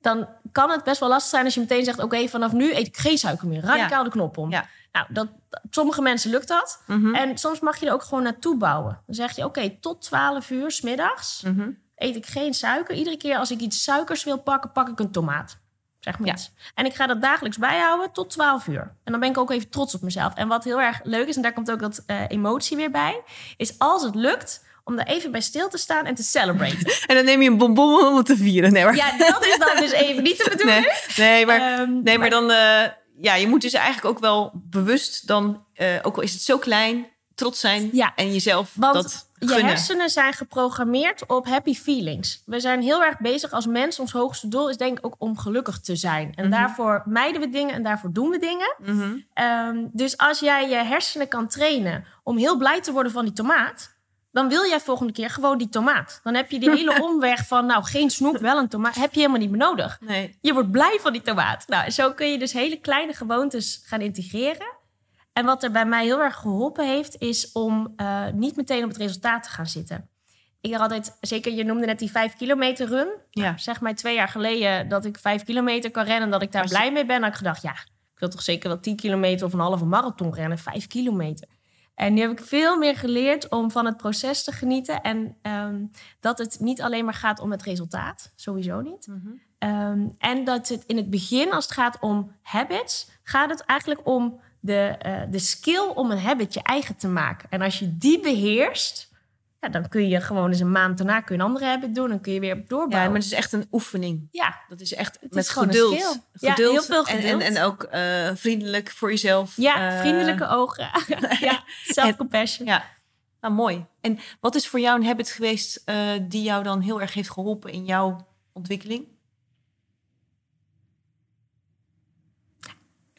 dan kan het best wel lastig zijn als je meteen zegt: Oké, vanaf nu eet ik geen suiker meer. Radicaal de knop om. Ja. Nou, dat, sommige mensen lukt dat. Mhm. En soms mag je er ook gewoon naartoe bouwen. Dan zeg je: Oké, tot 12 uur smiddags Mhm. eet ik geen suiker. Iedere keer als ik iets suikers wil pakken, pak ik een tomaat. Zeg maar Ja. iets. En ik ga dat dagelijks bijhouden tot 12 uur. En dan ben ik ook even trots op mezelf. En wat heel erg leuk is, en daar komt ook dat eh, emotie weer bij, is als het lukt om daar even bij stil te staan en te celebraten. (laughs) En dan neem je een bonbon om het te vieren. Nee, maar, ja, dat is dan dus even niet de bedoeling. nee, nee, maar, Ehm, nee, maar dan... eh, ja, je moet dus eigenlijk ook wel bewust dan... eh, ook al is het zo klein, trots zijn. Ja. En jezelf Want dat je hersenen zijn geprogrammeerd op happy feelings. We zijn heel erg bezig als mens. Ons hoogste doel is denk ik ook om gelukkig te zijn. En Mhm. daarvoor mijden we dingen en daarvoor doen we dingen. Mhm. Ehm, dus als jij je hersenen kan trainen om heel blij te worden van die tomaat, dan wil jij volgende keer gewoon die tomaat. Dan heb je die hele (laughs) omweg van, nou, geen snoep, wel een tomaat, heb je helemaal niet meer nodig. Nee. Je wordt blij van die tomaat. Nou, zo kun je dus hele kleine gewoontes gaan integreren. En wat er bij mij heel erg geholpen heeft, is om eh, niet meteen op het resultaat te gaan zitten. Ik had altijd, zeker je noemde net die vijf kilometer run. Ja. Zeg maar twee jaar geleden dat ik vijf kilometer kan rennen en dat ik daar Was je- blij mee ben. had ik gedacht, ja, ik wil toch zeker wel 10 kilometer of een halve marathon rennen, vijf kilometer. En nu heb ik veel meer geleerd om van het proces te genieten. En ehm, dat het niet alleen maar gaat om het resultaat, sowieso niet. Mhm. Ehm, en dat het in het begin, als het gaat om habits, gaat het eigenlijk om de, eh, de skill om een habit je eigen te maken. En als je die beheerst, ja, dan kun je gewoon eens een maand daarna kun je een andere habit doen. Dan kun je weer Ja, doorbouwen. maar het is echt een oefening. ja, Dat is echt Het met is gewoon een geduld. skill. Ja, geduld. heel veel En, en, geduld. en ook eh, vriendelijk voor jezelf. ja Eh, vriendelijke ogen. (laughs) ja, self-compassion. Ja, nou mooi. En wat is voor jou een habit geweest die jou dan heel erg heeft geholpen in jouw ontwikkeling?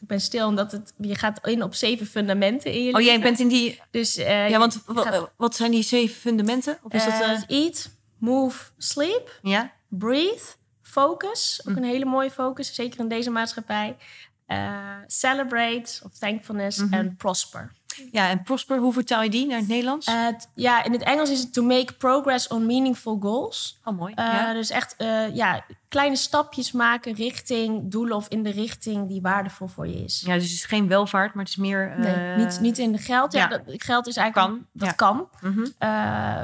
Ik ben stil omdat het, je gaat in op zeven fundamenten in je Oh, jij bent in die. Dus, eh, Ja, want gaat- wat zijn die zeven fundamenten? Of is dat. eh, eh, eat, move, sleep. ja? Breathe, focus, ook Mm. een hele mooie focus, zeker in deze maatschappij. Celebrate, of thankfulness Mhm. en prosper. Ja, en prosper, hoe vertaal je die naar het Nederlands? Eh, ja, in het Engels is het to make progress on meaningful goals. oh, mooi. Eh, ja. Dus echt ja, kleine stapjes maken richting doelen of in de richting die waardevol voor je is. ja, dus het is geen welvaart, maar het is meer. eh, Nee, niet, niet in de geld. Ja, ja. dat, geld is eigenlijk Kan, dat ja. kan. mhm. Eh,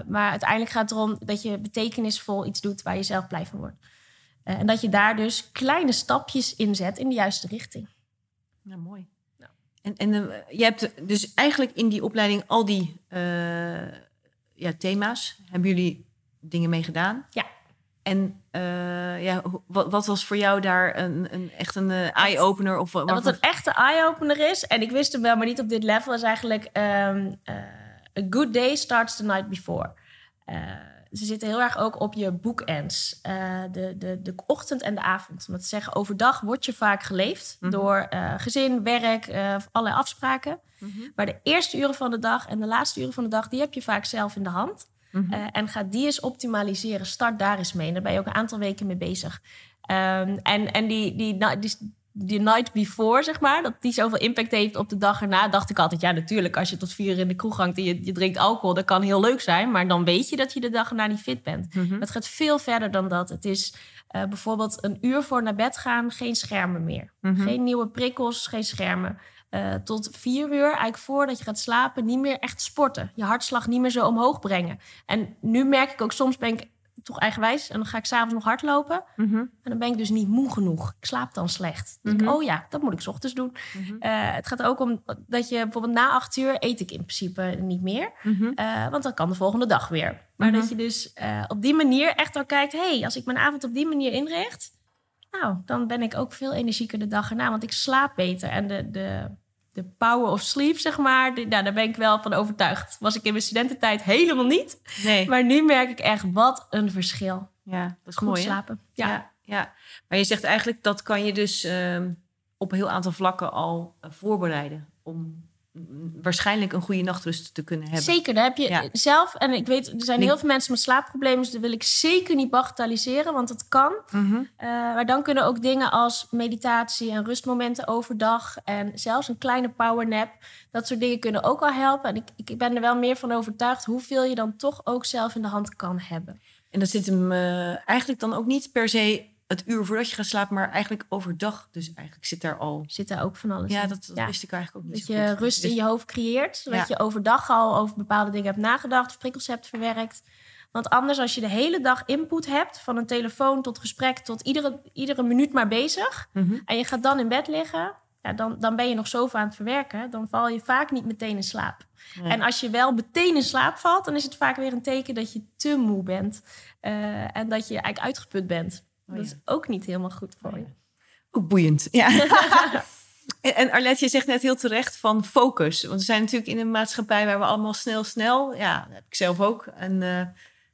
maar uiteindelijk gaat het erom dat je betekenisvol iets doet waar je zelf blij van wordt. Eh, en dat je daar dus kleine stapjes in zet in de juiste richting. Ja, mooi. En, en eh, je hebt dus eigenlijk in die opleiding al die eh, ja, thema's. Hebben jullie dingen mee gedaan? Ja. En eh, ja, wat, wat was voor jou daar een, een, echt een eye-opener? Of wat? En wat een echte eye-opener is, en ik wist hem wel, maar niet op dit level, is eigenlijk ehm, eh, a good day starts the night before. Ze zitten heel erg ook op je bookends. Eh, de, de, de ochtend en de avond. Om te zeggen, overdag wordt je vaak geleefd Mhm. door eh, gezin, werk, eh, allerlei afspraken. Mhm, Maar de eerste uren van de dag en de laatste uren van de dag, die heb je vaak zelf in de hand. mhm. En ga die eens optimaliseren. Start daar eens mee. En daar ben je ook een aantal weken mee bezig. Ehm, en en die, die, nou, die, die night before, zeg maar, dat die zoveel impact heeft op de dag erna, dacht ik altijd, ja, natuurlijk, als je tot vier uur in de kroeg hangt en je, je drinkt alcohol, dat kan heel leuk zijn, maar dan weet je dat je de dag erna niet fit bent. Mhm. Het gaat veel verder dan dat. Het is eh, bijvoorbeeld een uur voor naar bed gaan, geen schermen meer. Mhm. Geen nieuwe prikkels, geen schermen. Eh, tot vier uur, eigenlijk voordat je gaat slapen, niet meer echt sporten. Je hartslag niet meer zo omhoog brengen. En nu merk ik ook, soms ben ik toch eigenwijs en dan ga ik s'avonds nog hardlopen. Mhm. En dan ben ik dus niet moe genoeg. Ik slaap dan slecht. Dus ik, Mhm. oh ja, dat moet ik 's ochtends doen. Mhm. Eh, het gaat ook om dat je bijvoorbeeld na acht uur eet ik in principe niet meer. Mhm. Eh, want dan kan de volgende dag weer. Maar dat je dus eh, op die manier echt al kijkt... hey, als ik mijn avond op die manier inricht... nou, dan ben ik ook veel energieker de dag erna. Want ik slaap beter. En de, de, de power of sleep, zeg maar... Nou, daar ben ik wel van overtuigd. Was ik in mijn studententijd helemaal niet. Nee, Maar nu merk ik echt, wat een verschil. ja, dat is Goed mooi. slapen. Ja. Ja, ja. Maar je zegt eigenlijk dat kan je dus ehm, op een heel aantal vlakken al eh, voorbereiden om waarschijnlijk een goede nachtrust te kunnen hebben. Zeker, daar heb je Ja. zelf... En ik weet, er zijn heel veel mensen met slaapproblemen... dus dat wil ik zeker niet bagatelliseren, want het kan. Mhm. Eh, maar dan kunnen ook dingen als meditatie en rustmomenten overdag... en zelfs een kleine powernap... dat soort dingen kunnen ook wel helpen. En ik, ik ben er wel meer van overtuigd... hoeveel je dan toch ook zelf in de hand kan hebben. En dat zit hem eh, eigenlijk dan ook niet per se het uur voordat je gaat slapen, maar eigenlijk overdag. Dus eigenlijk zit daar al. Zit daar ook van alles Ja, in. dat, dat Ja. wist ik eigenlijk ook niet. Dat je goed. rust in Dus- je hoofd creëert. Zodat Ja. je overdag al over bepaalde dingen hebt nagedacht... of prikkels hebt verwerkt. Want anders, als je de hele dag input hebt... van een telefoon tot gesprek tot iedere, iedere minuut maar bezig... Mhm. en je gaat dan in bed liggen... Ja, dan, dan ben je nog zoveel aan het verwerken. Dan val je vaak niet meteen in slaap. Nee. En als je wel meteen in slaap valt... dan is het vaak weer een teken dat je te moe bent. Eh, en dat je eigenlijk uitgeput bent. Oh, dat is ook niet helemaal goed voor je. Ook boeiend. Ja. (laughs) en, Arlette, je zegt net heel terecht van focus. Want we zijn natuurlijk in een maatschappij waar we allemaal snel, snel. Ja, dat heb ik zelf ook. En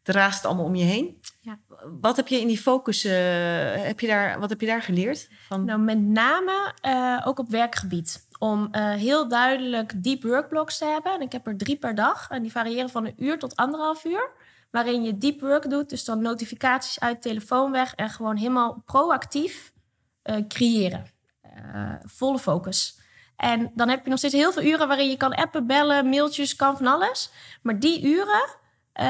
er raast allemaal om je heen. Ja. Wat heb je in die focus? eh, heb je daar, wat heb je daar geleerd? Van, Nou, met name eh, ook op werkgebied. Om heel duidelijk deep workblocks te hebben. En ik heb er drie per dag. En die variëren van een uur tot anderhalf uur. Waarin je deep work doet. Dus dan notificaties uit, telefoon weg. En gewoon helemaal proactief eh, creëren. Eh, volle focus. En dan heb je nog steeds heel veel uren waarin je kan appen, bellen, mailtjes, kan van alles. Maar die uren, eh,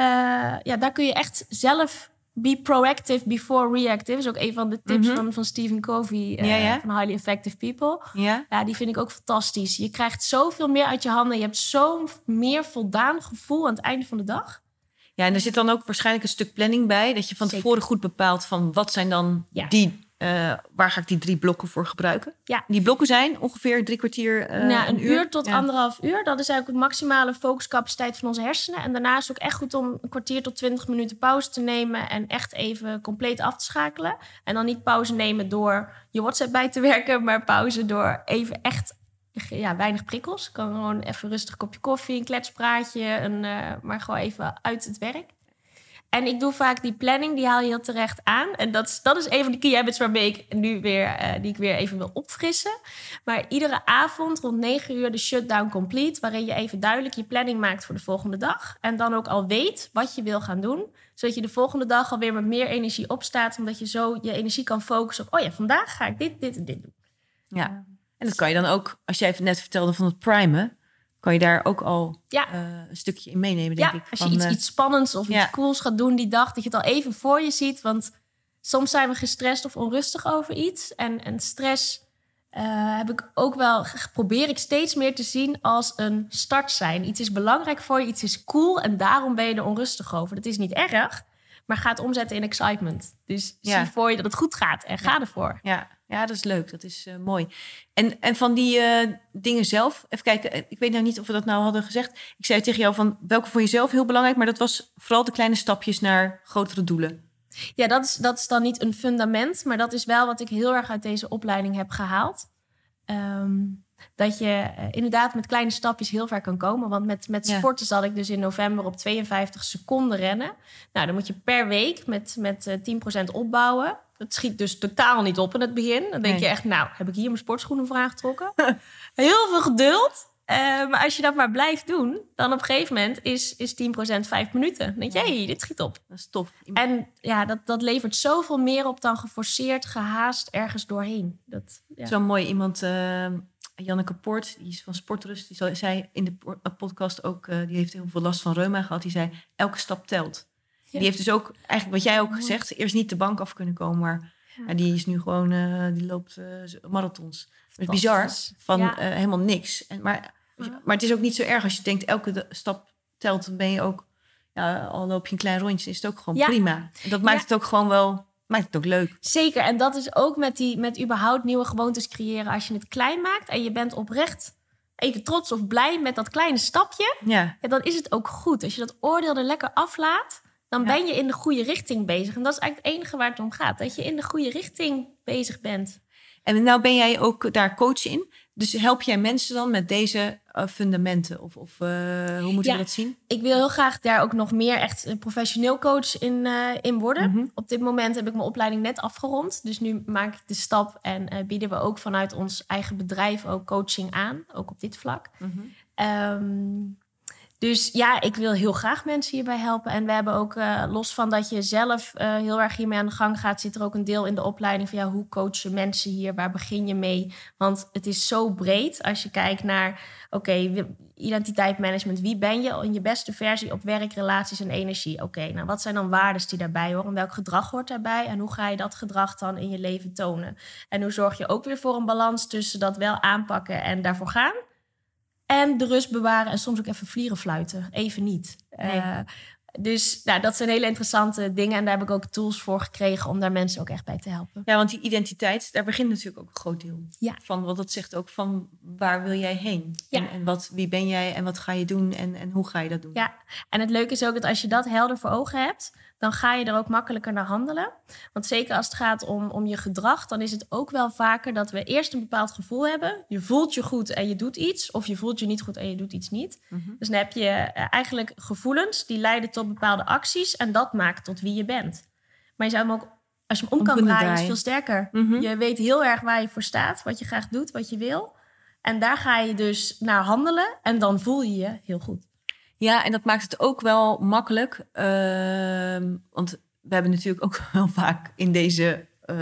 ja, daar kun je echt zelf be proactive before reactive. is ook een van de tips Mhm. van, van Stephen Covey Ja, ja. van Highly Effective People. ja? Ja, die vind ik ook fantastisch. Je krijgt zoveel meer uit je handen. Je hebt zo'n meer voldaan gevoel aan het einde van de dag. Ja, en er zit dan ook waarschijnlijk een stuk planning bij. Dat je van Zeker. tevoren goed bepaalt van wat zijn dan Ja. die... eh, waar ga ik die drie blokken voor gebruiken? Ja. Die blokken zijn ongeveer drie kwartier, eh, Na een, uur, tot Ja. anderhalf uur. Dat is eigenlijk de maximale focuscapaciteit van onze hersenen. En daarna is het ook echt goed om een kwartier tot twintig minuten pauze te nemen. En echt even compleet af te schakelen. En dan niet pauze nemen door je WhatsApp bij te werken. Maar pauze door even echt ja, weinig prikkels. Kan gewoon even rustig een kopje koffie, een kletspraatje. Een, eh, maar gewoon even uit het werk. En ik doe vaak die planning, die haal je heel terecht aan. En dat is, dat is een van de key habits waarmee ik nu weer, eh, die ik weer even wil opfrissen. Maar iedere avond rond 9 uur de shutdown complete. Waarin je even duidelijk je planning maakt voor de volgende dag. En dan ook al weet wat je wil gaan doen. Zodat je de volgende dag alweer met meer energie opstaat. Omdat je zo je energie kan focussen op... oh ja, vandaag ga ik dit, dit en dit doen. Ja. En dat kan je dan ook, als jij net vertelde van het primen, kan je daar ook al Ja. eh, een stukje in meenemen, denk Ja, ik. als je Van, iets, eh, iets spannends of ja. iets cools gaat doen die dag... dat je het al even voor je ziet. Want soms zijn we gestrest of onrustig over iets. En, en stress eh, heb ik ook wel... probeer ik steeds meer te zien als een start zijn. Iets is belangrijk voor je, iets is cool... en daarom ben je er onrustig over. Dat is niet erg, maar ga het omzetten in excitement. Dus zie voor je dat het goed gaat en ga ervoor. ja, ja, dat is leuk. Dat is eh, mooi. En, en van die eh, dingen zelf, even kijken. eh, Ik weet nou niet of we dat nou hadden gezegd. Ik zei tegen jou van welke vond je zelf heel belangrijk, maar dat was vooral de kleine stapjes naar grotere doelen. Ja, dat is, dat is dan niet een fundament, maar dat is wel wat ik heel erg uit deze opleiding heb gehaald. Ehm, dat je inderdaad met kleine stapjes heel ver kan komen. Want met, met Ja. sporten zal ik dus in november op 52 seconden rennen. Nou, dan moet je per week met, met eh, 10% opbouwen. Dat schiet dus totaal niet op in het begin. Dan denk Nee. je echt, nou, heb ik hier mijn sportschoenen voor aangetrokken? (laughs) heel veel geduld. Eh, maar als je dat maar blijft doen, dan op een gegeven moment is, is 10% 5 minuten. Dan denk je, hey, dit schiet op. Dat is tof. En ja, dat, dat levert zoveel meer op dan geforceerd, gehaast ergens doorheen. Dat, ja. Zo mooi iemand, eh, Janneke Poort, die is van Sportrust. Die zei in de po- podcast ook, eh, die heeft heel veel last van reuma gehad. Die zei, elke stap telt. Die heeft dus ook, eigenlijk wat jij ook gezegd, eerst niet de bank af kunnen komen. Maar Ja. die is nu gewoon, eh, die loopt eh, marathons. Het is bizar, van eh, helemaal niks. En, maar, maar het is ook niet zo erg als je denkt, elke stap telt. Dan ben je ook, ja, al loop je een klein rondje, is het ook gewoon Ja. prima. En dat maakt Ja. het ook gewoon wel, maakt het ook leuk. Zeker, en dat is ook met, die, met überhaupt nieuwe gewoontes creëren. Als je het klein maakt en je bent oprecht even trots of blij met dat kleine stapje... Ja, Ja, dan is het ook goed. Als je dat oordeel er lekker aflaat, dan Ja. ben je in de goede richting bezig. En dat is eigenlijk het enige waar het om gaat. Dat je in de goede richting bezig bent. En nou ben jij ook daar coach in. Dus help jij mensen dan met deze eh, fundamenten? Of, of eh, hoe moeten Ja. we dat zien? Ik wil heel graag daar ook nog meer echt een professioneel coach in, eh, in worden. Mhm. Op dit moment heb ik mijn opleiding net afgerond. Dus nu maak ik de stap en bieden we ook vanuit ons eigen bedrijf ook coaching aan. Ook op dit vlak. Ehm, dus ja, ik wil heel graag mensen hierbij helpen. En we hebben ook, eh, los van dat je zelf eh, heel erg hiermee aan de gang gaat, zit er ook een deel in de opleiding van ja, hoe coach je mensen hier? Waar begin je mee? Want het is zo breed als je kijkt naar, oké, identiteitsmanagement. Wie ben je in je beste versie op werk, relaties en energie? Oké, nou wat zijn dan waarden die daarbij horen? welk gedrag hoort daarbij? En hoe ga je dat gedrag dan in je leven tonen? En hoe zorg je ook weer voor een balans tussen dat wel aanpakken en daarvoor gaan? En de rust bewaren en soms ook even vlieren fluiten. Even niet. Eh, dus nou, dat zijn hele interessante dingen. En daar heb ik ook tools voor gekregen om daar mensen ook echt bij te helpen. Ja, want die identiteit, daar begint natuurlijk ook een groot deel ja. van. Want dat zegt ook van waar wil jij heen? Ja. En, en, wat, wie ben jij en wat ga je doen en, en hoe ga je dat doen? Ja, en het leuke is ook dat als je dat helder voor ogen hebt, dan ga je er ook makkelijker naar handelen. Want zeker als het gaat om, om je gedrag, dan is het ook wel vaker dat we eerst een bepaald gevoel hebben. Je voelt je goed en je doet iets, of je voelt je niet goed en je doet iets niet. Mhm. Dus dan heb je eh, eigenlijk gevoelens die leiden tot bepaalde acties en dat maakt tot wie je bent. Maar je zou hem ook, als je hem om, kan draaien, is veel sterker. Mhm. Je weet heel erg waar je voor staat, wat je graag doet, wat je wil. En daar ga je dus naar handelen en dan voel je je heel goed. Ja, en dat maakt het ook wel makkelijk. Ehm, want we hebben natuurlijk ook (laughs) wel vaak in deze uh,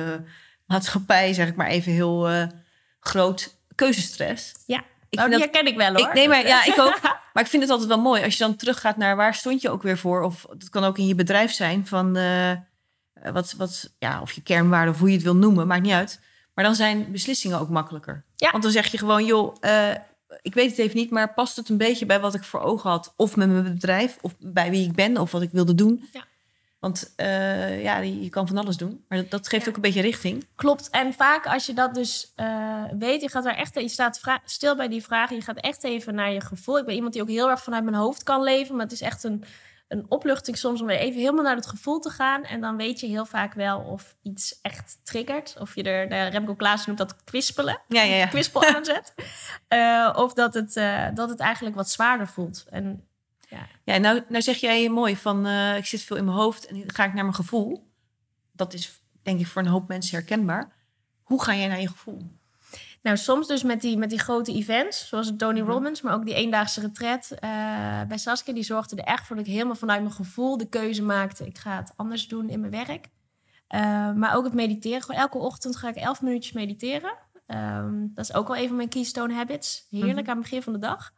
maatschappij, zeg ik maar even heel uh, groot, keuzestress. Ja, ik oh, die herken ik wel hoor. Ik, nee, maar ja, ik ook. (laughs) maar ik vind het altijd wel mooi als je dan teruggaat naar waar stond je ook weer voor. Of dat kan ook in je bedrijf zijn van uh, wat, wat, ja, of je kernwaarde of hoe je het wil noemen, maakt niet uit. Maar dan zijn beslissingen ook makkelijker. Ja. Want dan zeg je gewoon, joh, ik weet het even niet, maar past het een beetje bij wat ik voor ogen had? Of met mijn bedrijf, of bij wie ik ben, of wat ik wilde doen? Ja. Want uh, ja, je kan van alles doen, maar dat, dat geeft ook een beetje richting. Klopt. En vaak als je dat dus uh, weet, je gaat daar echt, je staat stil bij die vragen, je gaat echt even naar je gevoel. Ik ben iemand die ook heel erg vanuit mijn hoofd kan leven, maar het is echt een een opluchting soms om weer even helemaal naar het gevoel te gaan. En dan weet je heel vaak wel of iets echt triggert. Of je er, de Remco Klaas noemt dat kwispelen. Ja, ja, ja. (laughs) Kwispel aanzet. uh, of dat het, uh, dat het eigenlijk wat zwaarder voelt. En, ja, ja nou, nou zeg jij mooi van uh, ik zit veel in mijn hoofd en ga ik naar mijn gevoel. Dat is denk ik voor een hoop mensen herkenbaar. Hoe ga jij naar je gevoel? Nou, soms dus met die, met die grote events, zoals het Tony mhm. Robbins, maar ook die eendaagse retret uh, bij Saskia, die zorgde er echt voor dat ik helemaal vanuit mijn gevoel de keuze maakte. Ik ga het anders doen in mijn werk. Uh, maar ook het mediteren. Gewoon elke ochtend ga ik elf minuutjes mediteren. Um, dat is ook wel een van mijn keystone habits. Heerlijk mhm. aan het begin van de dag.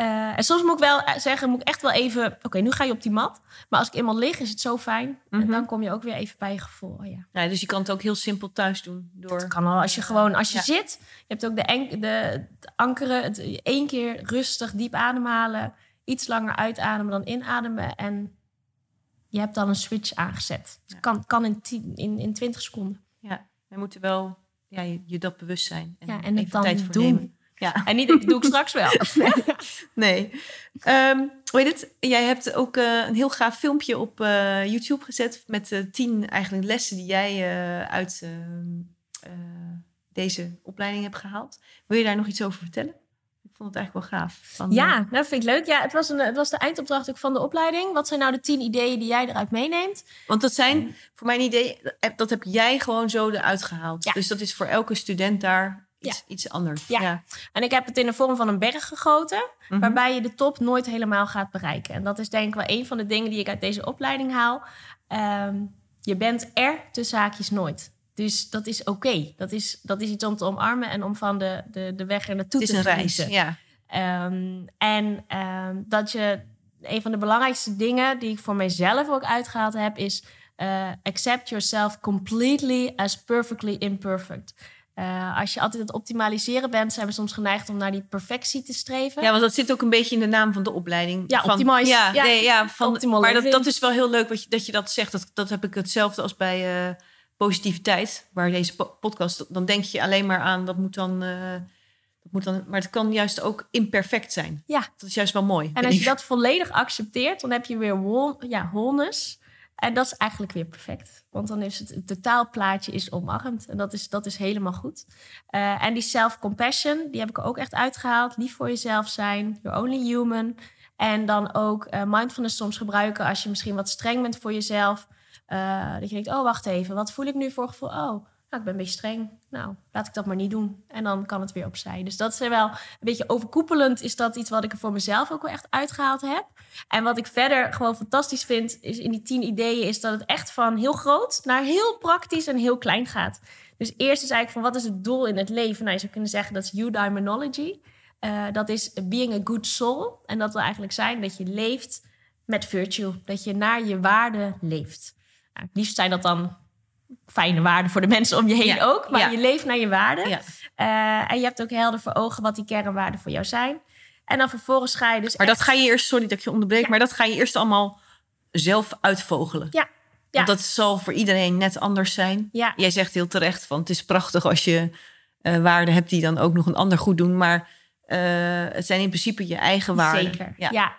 Uh, en soms moet ik wel zeggen, moet ik echt wel even... Oké, nu ga je op die mat. Maar als ik eenmaal lig, is het zo fijn. En mhm. dan kom je ook weer even bij je gevoel. Ja. ja. dus je kan het ook heel simpel thuis doen. Door... Dat kan al als je gewoon, als je zit. Je hebt ook de, de, ankeren. Het, één keer rustig, diep ademhalen. Iets langer uitademen dan inademen. En je hebt dan een switch aangezet. Het kan, kan in, tien, in, in 20 seconden. Ja, we moeten wel ja, je, je dat bewust zijn. En ja, en het dan tijd voor doen. Nemen. Ja. En niet, dat doe ik straks wel. (laughs) nee. Um, weet het, jij hebt ook uh, een heel gaaf filmpje op uh, YouTube gezet met uh, tien eigenlijk lessen die jij uit deze opleiding hebt gehaald. Wil je daar nog iets over vertellen? Ik vond het eigenlijk wel gaaf. Van, ja, dat vind ik leuk. Ja, het was, een, het was de eindopdracht ook van de opleiding. Wat zijn nou de tien ideeën die jij eruit meeneemt? Want dat zijn, voor mijn idee, dat heb jij gewoon zo eruit gehaald. Ja. Dus dat is voor elke student daar iets, iets anders. Ja. en ik heb het in de vorm van een berg gegoten, mhm. waarbij je de top nooit helemaal gaat bereiken. En dat is denk ik wel een van de dingen die ik uit deze opleiding haal. Ehm, je bent er te zaakjes nooit. Dus dat is oké. Dat, is, dat is iets om te omarmen en om van de, de, de weg er naartoe te. Het is een reis, ja. Um, en um, dat je... Een van de belangrijkste dingen die ik voor mijzelf ook uitgehaald heb... is uh, accept yourself completely as perfectly imperfect. Uh, als je altijd het optimaliseren bent, zijn we soms geneigd om naar die perfectie te streven. Ja, want dat zit ook een beetje in de naam van de opleiding. Ja, van, optimize. Ja, ja, nee, ja van, maar dat, dat, is wel heel leuk wat je, dat je dat zegt. Dat, dat heb ik hetzelfde als bij uh, positiviteit, waar deze podcast. Dan denk je alleen maar aan dat moet dan. Uh, dat moet dan maar het kan juist ook imperfect zijn. Ja. Dat is juist wel mooi. En als je dat volledig accepteert, dan heb je weer whole, ja, wholeness. En dat is eigenlijk weer perfect. Want dan is het, het totaalplaatje is omarmd. En dat is, dat is helemaal goed. Uh, en die self-compassion, die heb ik ook echt uitgehaald. Lief voor jezelf zijn. You're only human. En dan ook uh, mindfulness soms gebruiken als je misschien wat streng bent voor jezelf. Uh, dat je denkt, oh wacht even, wat voel ik nu voor gevoel? Oh, nou, ik ben een beetje streng. Nou, laat ik dat maar niet doen. En dan kan het weer opzij. Dus dat is wel een beetje overkoepelend. Is dat iets wat ik er voor mezelf ook wel echt uitgehaald heb. En wat ik verder gewoon fantastisch vind is in die tien ideeën... is dat het echt van heel groot naar heel praktisch en heel klein gaat. Dus eerst is eigenlijk van wat is het doel in het leven? Nou, je zou kunnen zeggen dat is eudaimonology. Uh, dat is being a good soul. En dat wil eigenlijk zijn dat je leeft met virtue. Dat je naar je waarde leeft. Nou, het liefst zijn dat dan fijne waarden voor de mensen om je heen ook. Maar je leeft naar je waarden. Ja. Uh, en je hebt ook helder voor ogen wat die kernwaarden voor jou zijn. En dan vervolgens ga je dus. Maar dat ga je eerst, sorry dat ik je onderbreek, maar dat ga je eerst allemaal zelf uitvogelen. Ja. Want dat zal voor iedereen net anders zijn. Ja. Jij zegt heel terecht van het is prachtig als je uh, waarden hebt die dan ook nog een ander goed doen. Maar uh, het zijn in principe je eigen waarden. Zeker. ja.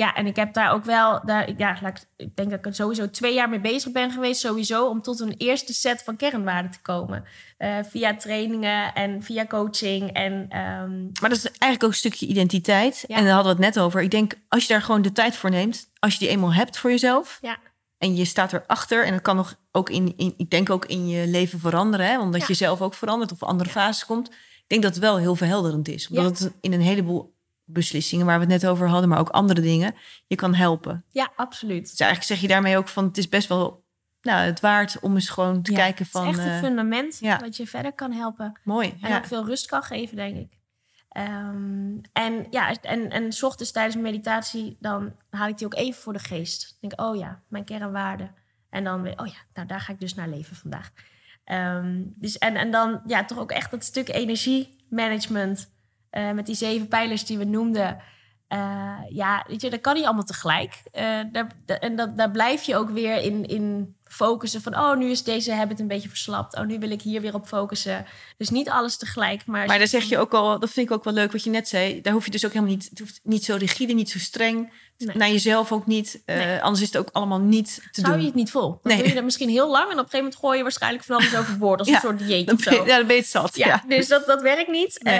Ja, en ik heb daar ook wel, daar, ja, ik denk dat ik er sowieso twee jaar mee bezig ben geweest, sowieso, om tot een eerste set van kernwaarden te komen. Uh, via trainingen en via coaching. En, um... Maar dat is eigenlijk ook een stukje identiteit. En daar hadden we het net over. Ik denk, als je daar gewoon de tijd voor neemt, als je die eenmaal hebt voor jezelf. Ja. En je staat erachter. En dat kan nog ook in, in ik denk ook in je leven veranderen. Hè? Omdat je zelf ook verandert of andere fases komt. Ik denk dat het wel heel verhelderend is. Omdat het in een heleboel beslissingen waar we het net over hadden, maar ook andere dingen, je kan helpen. Ja, absoluut. Dus eigenlijk zeg je daarmee ook van het is best wel nou, het waard om eens gewoon te kijken van. Het is echt een uh, fundament ja. dat je verder kan helpen. Mooi. En ook veel rust kan geven, denk ik. Um, en ja, en, en s ochtends tijdens meditatie, dan haal ik die ook even voor de geest. Dan denk ik, oh ja, mijn kernwaarden. En dan weer, oh ja, nou daar ga ik dus naar leven vandaag. Um, dus en, en dan ja, toch ook echt dat stuk energiemanagement. Uh, met die zeven pijlers die we noemden. Uh, ja, weet je, dat kan niet allemaal tegelijk. Uh, daar, en dat, daar blijf je ook weer in, in focussen van... oh, nu is deze habit een beetje verslapt. Oh, nu wil ik hier weer op focussen. Dus niet alles tegelijk. Maar, maar daar zeg je ook al, dat vind ik ook wel leuk wat je net zei. Daar hoef je dus ook helemaal niet... het hoeft niet zo rigide, niet zo streng. Nee. Naar jezelf ook niet. Uh, nee. Anders is het ook allemaal niet te Zou doen. je het niet vol? Dan nee. doe je dat misschien heel lang... en op een gegeven moment gooi je waarschijnlijk van alles overboord... als (laughs) ja, een soort dieet of zo. Ja, dan ben je het zat. Ja, ja. Dus dat, dat werkt niet. Uh,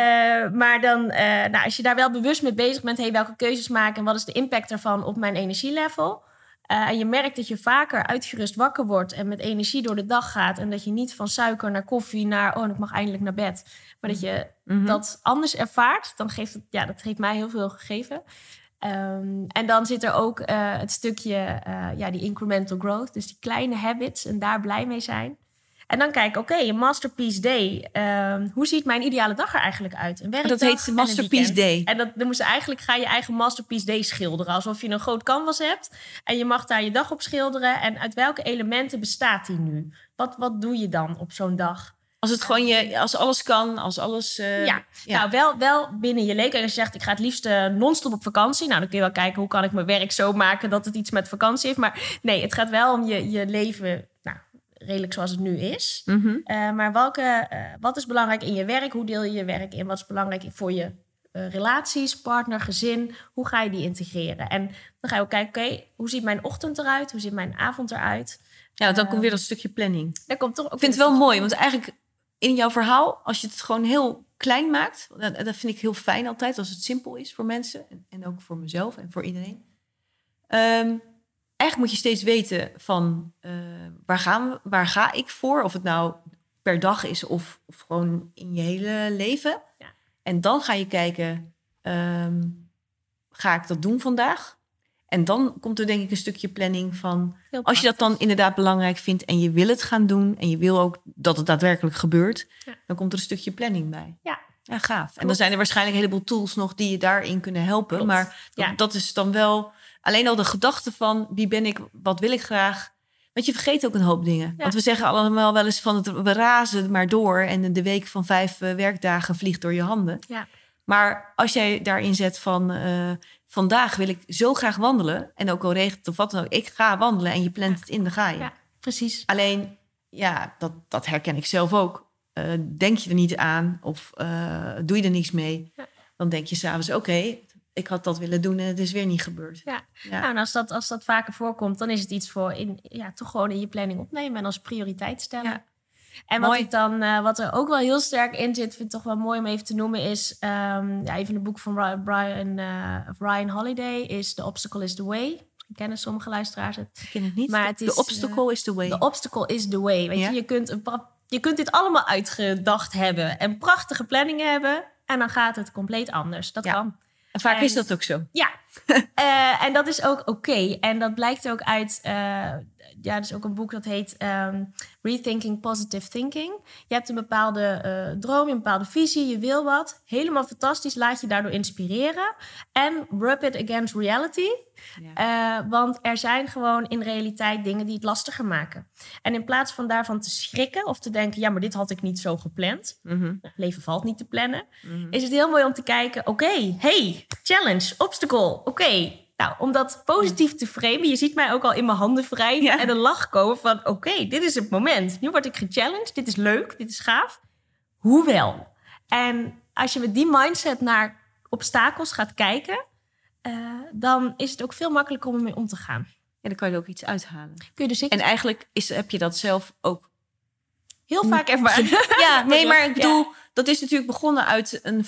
maar dan, uh, nou, als je daar wel bewust mee bezig bent... Hey, welke keuzes maken en wat is de impact daarvan op mijn energielevel... Uh, en je merkt dat je vaker uitgerust wakker wordt en met energie door de dag gaat. En dat je niet van suiker naar koffie naar, oh, ik mag eindelijk naar bed. Maar dat je mm -hmm. dat anders ervaart, dan geeft het, ja, dat heeft mij heel veel gegeven. Um, en dan zit er ook uh, het stukje, uh, ja, die incremental growth. Dus die kleine habits en daar blij mee zijn. En dan kijk, oké, okay, een masterpiece day. Um, hoe ziet mijn ideale dag er eigenlijk uit? Een dat heet masterpiece day. En dat, dan moet je eigenlijk ga je eigen masterpiece day schilderen. Alsof je een groot canvas hebt. En je mag daar je dag op schilderen. En uit welke elementen bestaat die nu? Wat, wat doe je dan op zo'n dag? Als het gewoon je, als alles kan, als alles. Uh, ja. ja, nou wel, wel binnen je leek. Als je zegt, ik ga het liefst uh, non-stop op vakantie. Nou, dan kun je wel kijken hoe kan ik mijn werk zo maken dat het iets met vakantie heeft. Maar nee, het gaat wel om je, je leven redelijk zoals het nu is. Mm -hmm. uh, maar welke, uh, wat is belangrijk in je werk? Hoe deel je je werk in? Wat is belangrijk voor je uh, relaties, partner, gezin? Hoe ga je die integreren? En dan ga je ook kijken, oké, okay, hoe ziet mijn ochtend eruit? Hoe ziet mijn avond eruit? Ja, dan komt weer dat stukje planning. Dan komt toch ook Ik vind het wel mooi, want eigenlijk in jouw verhaal, als je het gewoon heel klein maakt, dat, dat vind ik heel fijn altijd, als het simpel is voor mensen en, en ook voor mezelf en voor iedereen. Um, eigenlijk moet je steeds weten van uh, waar, gaan we, waar ga ik voor? Of het nou per dag is of, of gewoon in je hele leven. Ja. En dan ga je kijken, um, ga ik dat doen vandaag? En dan komt er denk ik een stukje planning van... als je dat dan inderdaad belangrijk vindt en je wil het gaan doen... en je wil ook dat het daadwerkelijk gebeurt... Ja. dan komt er een stukje planning bij. Ja, ja gaaf. Klopt. En dan zijn er waarschijnlijk een heleboel tools nog... die je daarin kunnen helpen. Klopt. Maar dat, Ja. dat is dan wel alleen al de gedachte van wie ben ik, wat wil ik graag. Want je vergeet ook een hoop dingen. Ja. Want we zeggen allemaal wel eens van het, we razen maar door en de week van vijf uh, werkdagen vliegt door je handen. Ja. Maar als jij daarin zet van uh, vandaag wil ik zo graag wandelen en ook al regent of wat dan ook, ik ga wandelen en je plant Ja. het in, dan ga je. Ja, precies. Alleen, ja, dat, dat herken ik zelf ook. Uh, denk je er niet aan of uh, doe je er niks mee, Ja. dan denk je s'avonds, oké, ik had dat willen doen en het is weer niet gebeurd. Ja. Ja. Nou, en als dat, als dat vaker voorkomt, dan is het iets voor in, ja, toch gewoon in je planning opnemen en als prioriteit stellen. Ja. En wat, ik dan, uh, wat er ook wel heel sterk in zit, vind ik toch wel mooi om even te noemen, is um, ja, even een boek van Brian, Brian, uh, Ryan Holiday, is The Obstacle is the Way. Ik kennen sommige luisteraars het. Ik ken het niet. Maar de, het is, de obstacle uh, is the way. The obstacle is the way. Weet Ja. je, je kunt een je kunt dit allemaal uitgedacht hebben en prachtige planningen hebben. En dan gaat het compleet anders. Dat Ja. kan. En vaak En- is dat ook zo. Ja, (laughs) Eh, en dat is ook oké. En dat blijkt ook uit, eh, ja, er is ook een boek dat heet ehm, Rethinking Positive Thinking. Je hebt een bepaalde eh, droom, een bepaalde visie, je wil wat. Helemaal fantastisch, laat je daardoor inspireren. En rub it against reality. Eh, want er zijn gewoon in realiteit dingen die het lastiger maken. En in plaats van daarvan te schrikken of te denken, ja, maar dit had ik niet zo gepland. Mhm. Leven valt niet te plannen is het heel mooi om te kijken: oké, hey, challenge, obstacle, oké. Nou, om dat positief te framen, je ziet mij ook al in mijn handen wrijven Ja. en een lach komen van: oké, dit is het moment. Nu word ik gechallenged, dit is leuk, dit is gaaf. Hoewel. En als je met die mindset naar obstakels gaat kijken, eh, dan is het ook veel makkelijker om ermee om te gaan. Ja, dan kan je ook iets uithalen. Kun je dus En eigenlijk is, heb je dat zelf ook heel vaak ervaren. Ja, (laughs) nee, maar ik Ja. bedoel, dat is natuurlijk begonnen uit een.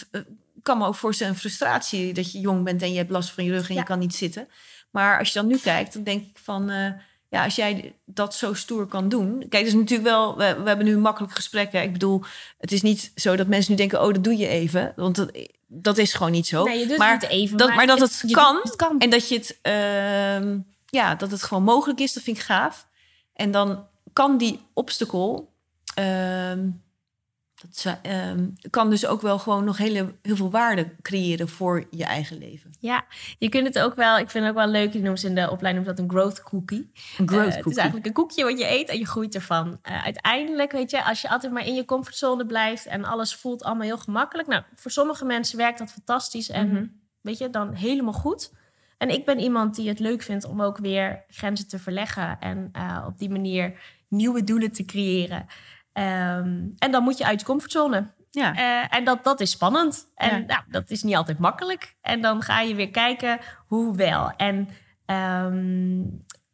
Kan me ook voorstellen, een frustratie dat je jong bent en je hebt last van je rug en Ja. je kan niet zitten. Maar als je dan nu kijkt, dan denk ik van. eh, ja, als jij dat zo stoer kan doen. Kijk, het is natuurlijk wel. We, we hebben nu makkelijk gesprekken. Ik bedoel, het is niet zo dat mensen nu denken: oh, dat doe je even. Want dat, dat is gewoon niet zo. Nee, je doet maar, het niet even. dat, maar dat het, je kan. doet- het kan. En dat je het, ehm, ja, dat het gewoon mogelijk is, dat vind ik gaaf. En dan kan die obstacle, ehm, dat ze- ehm, kan dus ook wel gewoon nog hele, heel veel waarde creëren voor je eigen leven. Ja, je kunt het ook wel, ik vind het ook wel leuk, die noemen ze in de opleiding dat een growth cookie. Een Eh, growth het is cookie. eigenlijk een koekje wat je eet en je groeit ervan. Eh, uiteindelijk, weet je, als je altijd maar in je comfortzone blijft en alles voelt allemaal heel gemakkelijk. Nou, voor sommige mensen werkt dat fantastisch en Mhm. weet je, dan helemaal goed. En ik ben iemand die het leuk vindt om ook weer grenzen te verleggen en eh, op die manier nieuwe doelen te creëren. Ehm, en dan moet je uit je comfortzone. Ja. Eh, en dat, dat is spannend. En Ja. nou, dat is niet altijd makkelijk. En dan ga je weer kijken hoe wel. En ehm,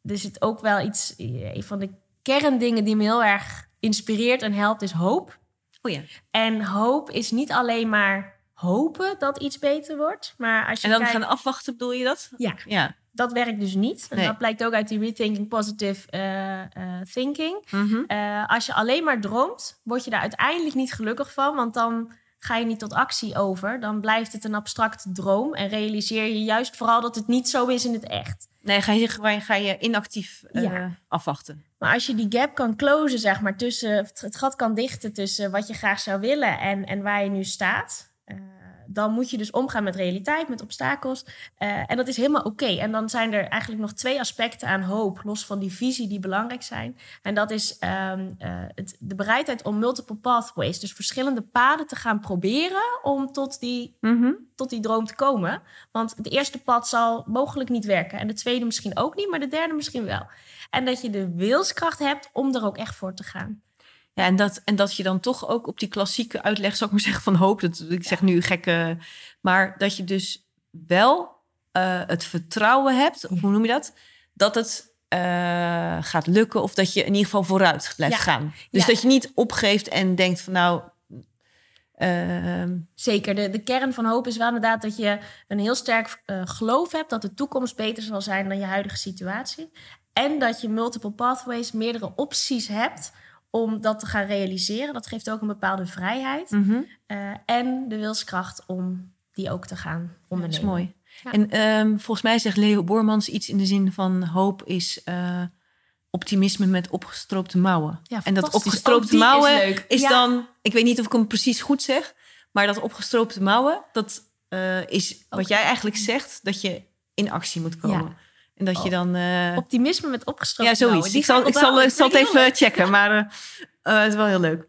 er zit ook wel iets... Een van de kerndingen die me heel erg inspireert en helpt is hoop. Oh ja. En hoop is niet alleen maar hopen dat iets beter wordt. Maar als je En dan kijkt, gaan afwachten, bedoel je dat? Ja. Ja. Dat werkt dus niet. En Nee. dat blijkt ook uit die rethinking positive eh, eh, thinking. Mhm. Eh, als je alleen maar droomt, word je daar uiteindelijk niet gelukkig van. Want dan ga je niet tot actie over. Dan blijft het een abstracte droom. En realiseer je juist vooral dat het niet zo is in het echt. Nee, ga je, ga je- ga je inactief Ja. afwachten. Maar als je die gap kan closen, zeg maar, tussen het het gat kan dichten tussen wat je graag zou willen en, en waar je nu staat. Dan moet je dus omgaan met realiteit, met obstakels. Eh, en dat is helemaal oké. En dan zijn er eigenlijk nog twee aspecten aan hoop, los van die visie, die belangrijk zijn. En dat is ehm, eh, het, de bereidheid om multiple pathways, dus verschillende paden te gaan proberen om tot die Mhm. tot die droom te komen. Want het eerste pad zal mogelijk niet werken. En de tweede misschien ook niet, maar de derde misschien wel. En dat je de wilskracht hebt om er ook echt voor te gaan. Ja, en dat, en dat je dan toch ook op die klassieke uitleg, zou ik maar (laughs) zeggen, van hoop. Dat, ik zeg nu gekke. Maar dat je dus wel eh, het vertrouwen hebt, of hoe noem je dat? Dat het eh, gaat lukken of dat je in ieder geval vooruit blijft Ja. gaan. Dus Ja. dat je niet opgeeft en denkt van nou. ehm, Zeker, de, de kern van hoop is wel inderdaad dat je een heel sterk eh, geloof hebt dat de toekomst beter zal zijn dan je huidige situatie. En dat je multiple pathways, meerdere opties hebt om dat te gaan realiseren. Dat geeft ook een bepaalde vrijheid. mhm. Eh, en de wilskracht om die ook te gaan Dat ondernemen. is mooi. Ja. En ehm, volgens mij zegt Leo Bormans iets in de zin van hoop is eh, optimisme met opgestroopte mouwen. Ja, en dat opgestroopte is mouwen is, Ja. dan, ik weet niet of ik hem precies goed zeg, maar dat opgestroopte mouwen, dat eh, is wat jij eigenlijk zegt, dat je in actie moet komen. En dat je Oh. dan. eh, Optimisme met opgestroopte ja, zoiets. Ik zal, ik zal, onthouden. ik zal het even checken, maar eh, eh, het is wel heel leuk.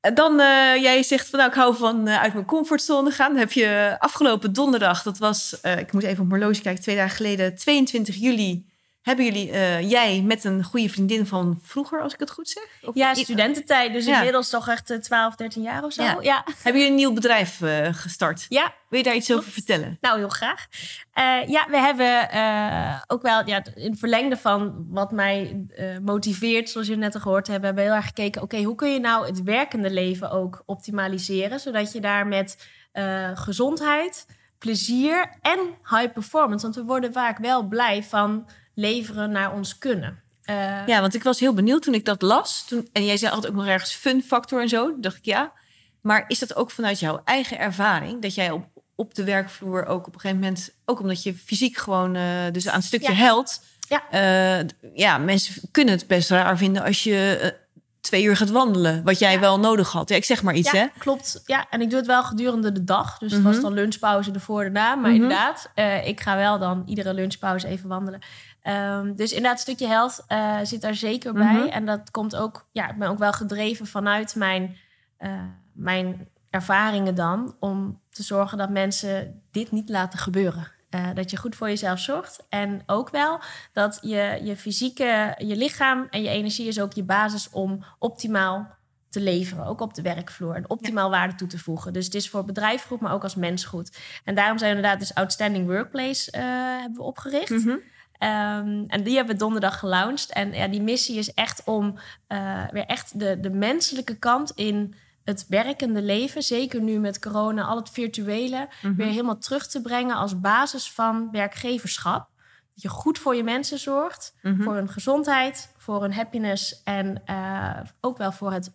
Eh, Dan, eh, jij zegt van nou, ik hou van eh, uit mijn comfortzone gaan. Dan heb je afgelopen donderdag, dat was, eh, ik moet even op mijn horloge kijken, twee dagen geleden, 22 juli, hebben jullie, eh, jij met een goede vriendin van vroeger, als ik het goed zeg? Of Ja, studententijd. Dus Ja. inmiddels toch echt eh, 12, 13 jaar of zo. Ja. Ja, Hebben jullie een nieuw bedrijf eh, gestart? ja. Wil je daar iets over vertellen? nou heel graag. Eh, ja, we hebben eh, ook wel ja, in het verlengde van wat mij eh, motiveert, zoals jullie net al gehoord hebben, hebben we heel erg gekeken, oké, hoe kun je nou het werkende leven ook optimaliseren, zodat je daar met eh, gezondheid, plezier en high performance, want we worden vaak wel blij van leveren naar ons kunnen. Eh, Ja, want ik was heel benieuwd toen ik dat las. Toen, en jij zei altijd ook nog ergens fun factor en zo. Toen dacht ik ja. Maar is dat ook vanuit jouw eigen ervaring? Dat jij op, op de werkvloer ook op een gegeven moment... ook omdat je fysiek gewoon eh, dus aan een stukje Ja. helt... Ja. eh, ja, mensen kunnen het best raar vinden als je twee uur gaat wandelen. Wat jij Ja. wel nodig had. Ja, ik zeg maar iets, hè? Ja, klopt. Ja, en ik doe het wel gedurende de dag. Dus het Mhm. was dan lunchpauze ervoor daarna. Maar Mhm. inderdaad, eh, ik ga wel dan iedere lunchpauze even wandelen. Ehm, dus inderdaad, een stukje health eh, zit daar zeker bij. Mhm. En dat komt ook, ja, ik ben ook wel gedreven vanuit mijn, eh, mijn ervaringen dan. Om te zorgen dat mensen dit niet laten gebeuren. Eh, dat je goed voor jezelf zorgt. En ook wel dat je, je fysieke, je lichaam en je energie is ook je basis om optimaal te leveren. Ook op de werkvloer. En optimaal waarde toe te voegen. Dus het is voor bedrijf goed, maar ook als mens goed. En daarom zijn we inderdaad dus Outstanding Workplace eh, hebben we opgericht. Mhm. Ehm, en die hebben we donderdag gelaunched. En ja, die missie is echt om eh, weer echt de, de menselijke kant in het werkende leven, zeker nu met corona, al het virtuele, Mhm. weer helemaal terug te brengen als basis van werkgeverschap. Dat je goed voor je mensen zorgt, Mhm. voor hun gezondheid, voor hun happiness en eh, ook wel voor het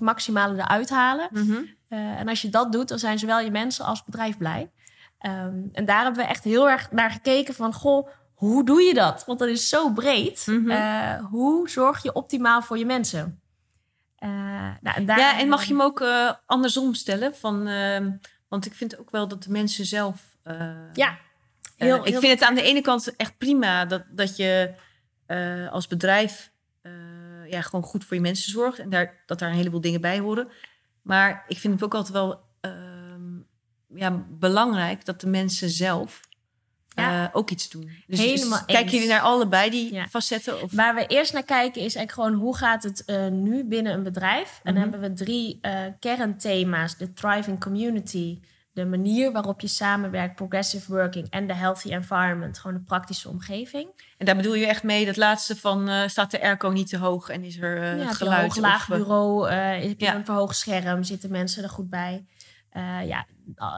maximale eruit halen. Mhm. Eh, en als je dat doet, dan zijn zowel je mensen als bedrijf blij. Ehm, en daar hebben we echt heel erg naar gekeken van... goh, hoe doe je dat? Want dat is zo breed. Eh, hoe zorg je optimaal voor je mensen? Eh, nou, daar Ja, en mag je hem ook eh, andersom stellen? Van, ehm, want ik vind ook wel dat de mensen zelf. eh, Ja, eh, heel- ik vind het aan de ene kant echt prima dat, dat je eh, als bedrijf eh, ja, gewoon goed voor je mensen zorgt. En daar, dat daar een heleboel dingen bij horen. Maar ik vind het ook altijd wel ehm, ja, belangrijk dat de mensen zelf Ja. eh, ook iets doen. Dus, Helemaal dus kijken jullie naar allebei die Ja. facetten? Of? Waar we eerst naar kijken is eigenlijk gewoon hoe gaat het eh, nu binnen een bedrijf. En dan Mhm. hebben we drie eh, kernthema's. De thriving community, de manier waarop je samenwerkt, progressive working en de healthy environment. Gewoon de praktische omgeving. En daar bedoel je echt mee dat laatste van staat de airco niet te hoog en is er eh, ja, geluid? hoog, laag of, bureau, heb je Ja. een verhoogd scherm, zitten mensen er goed bij. Ja,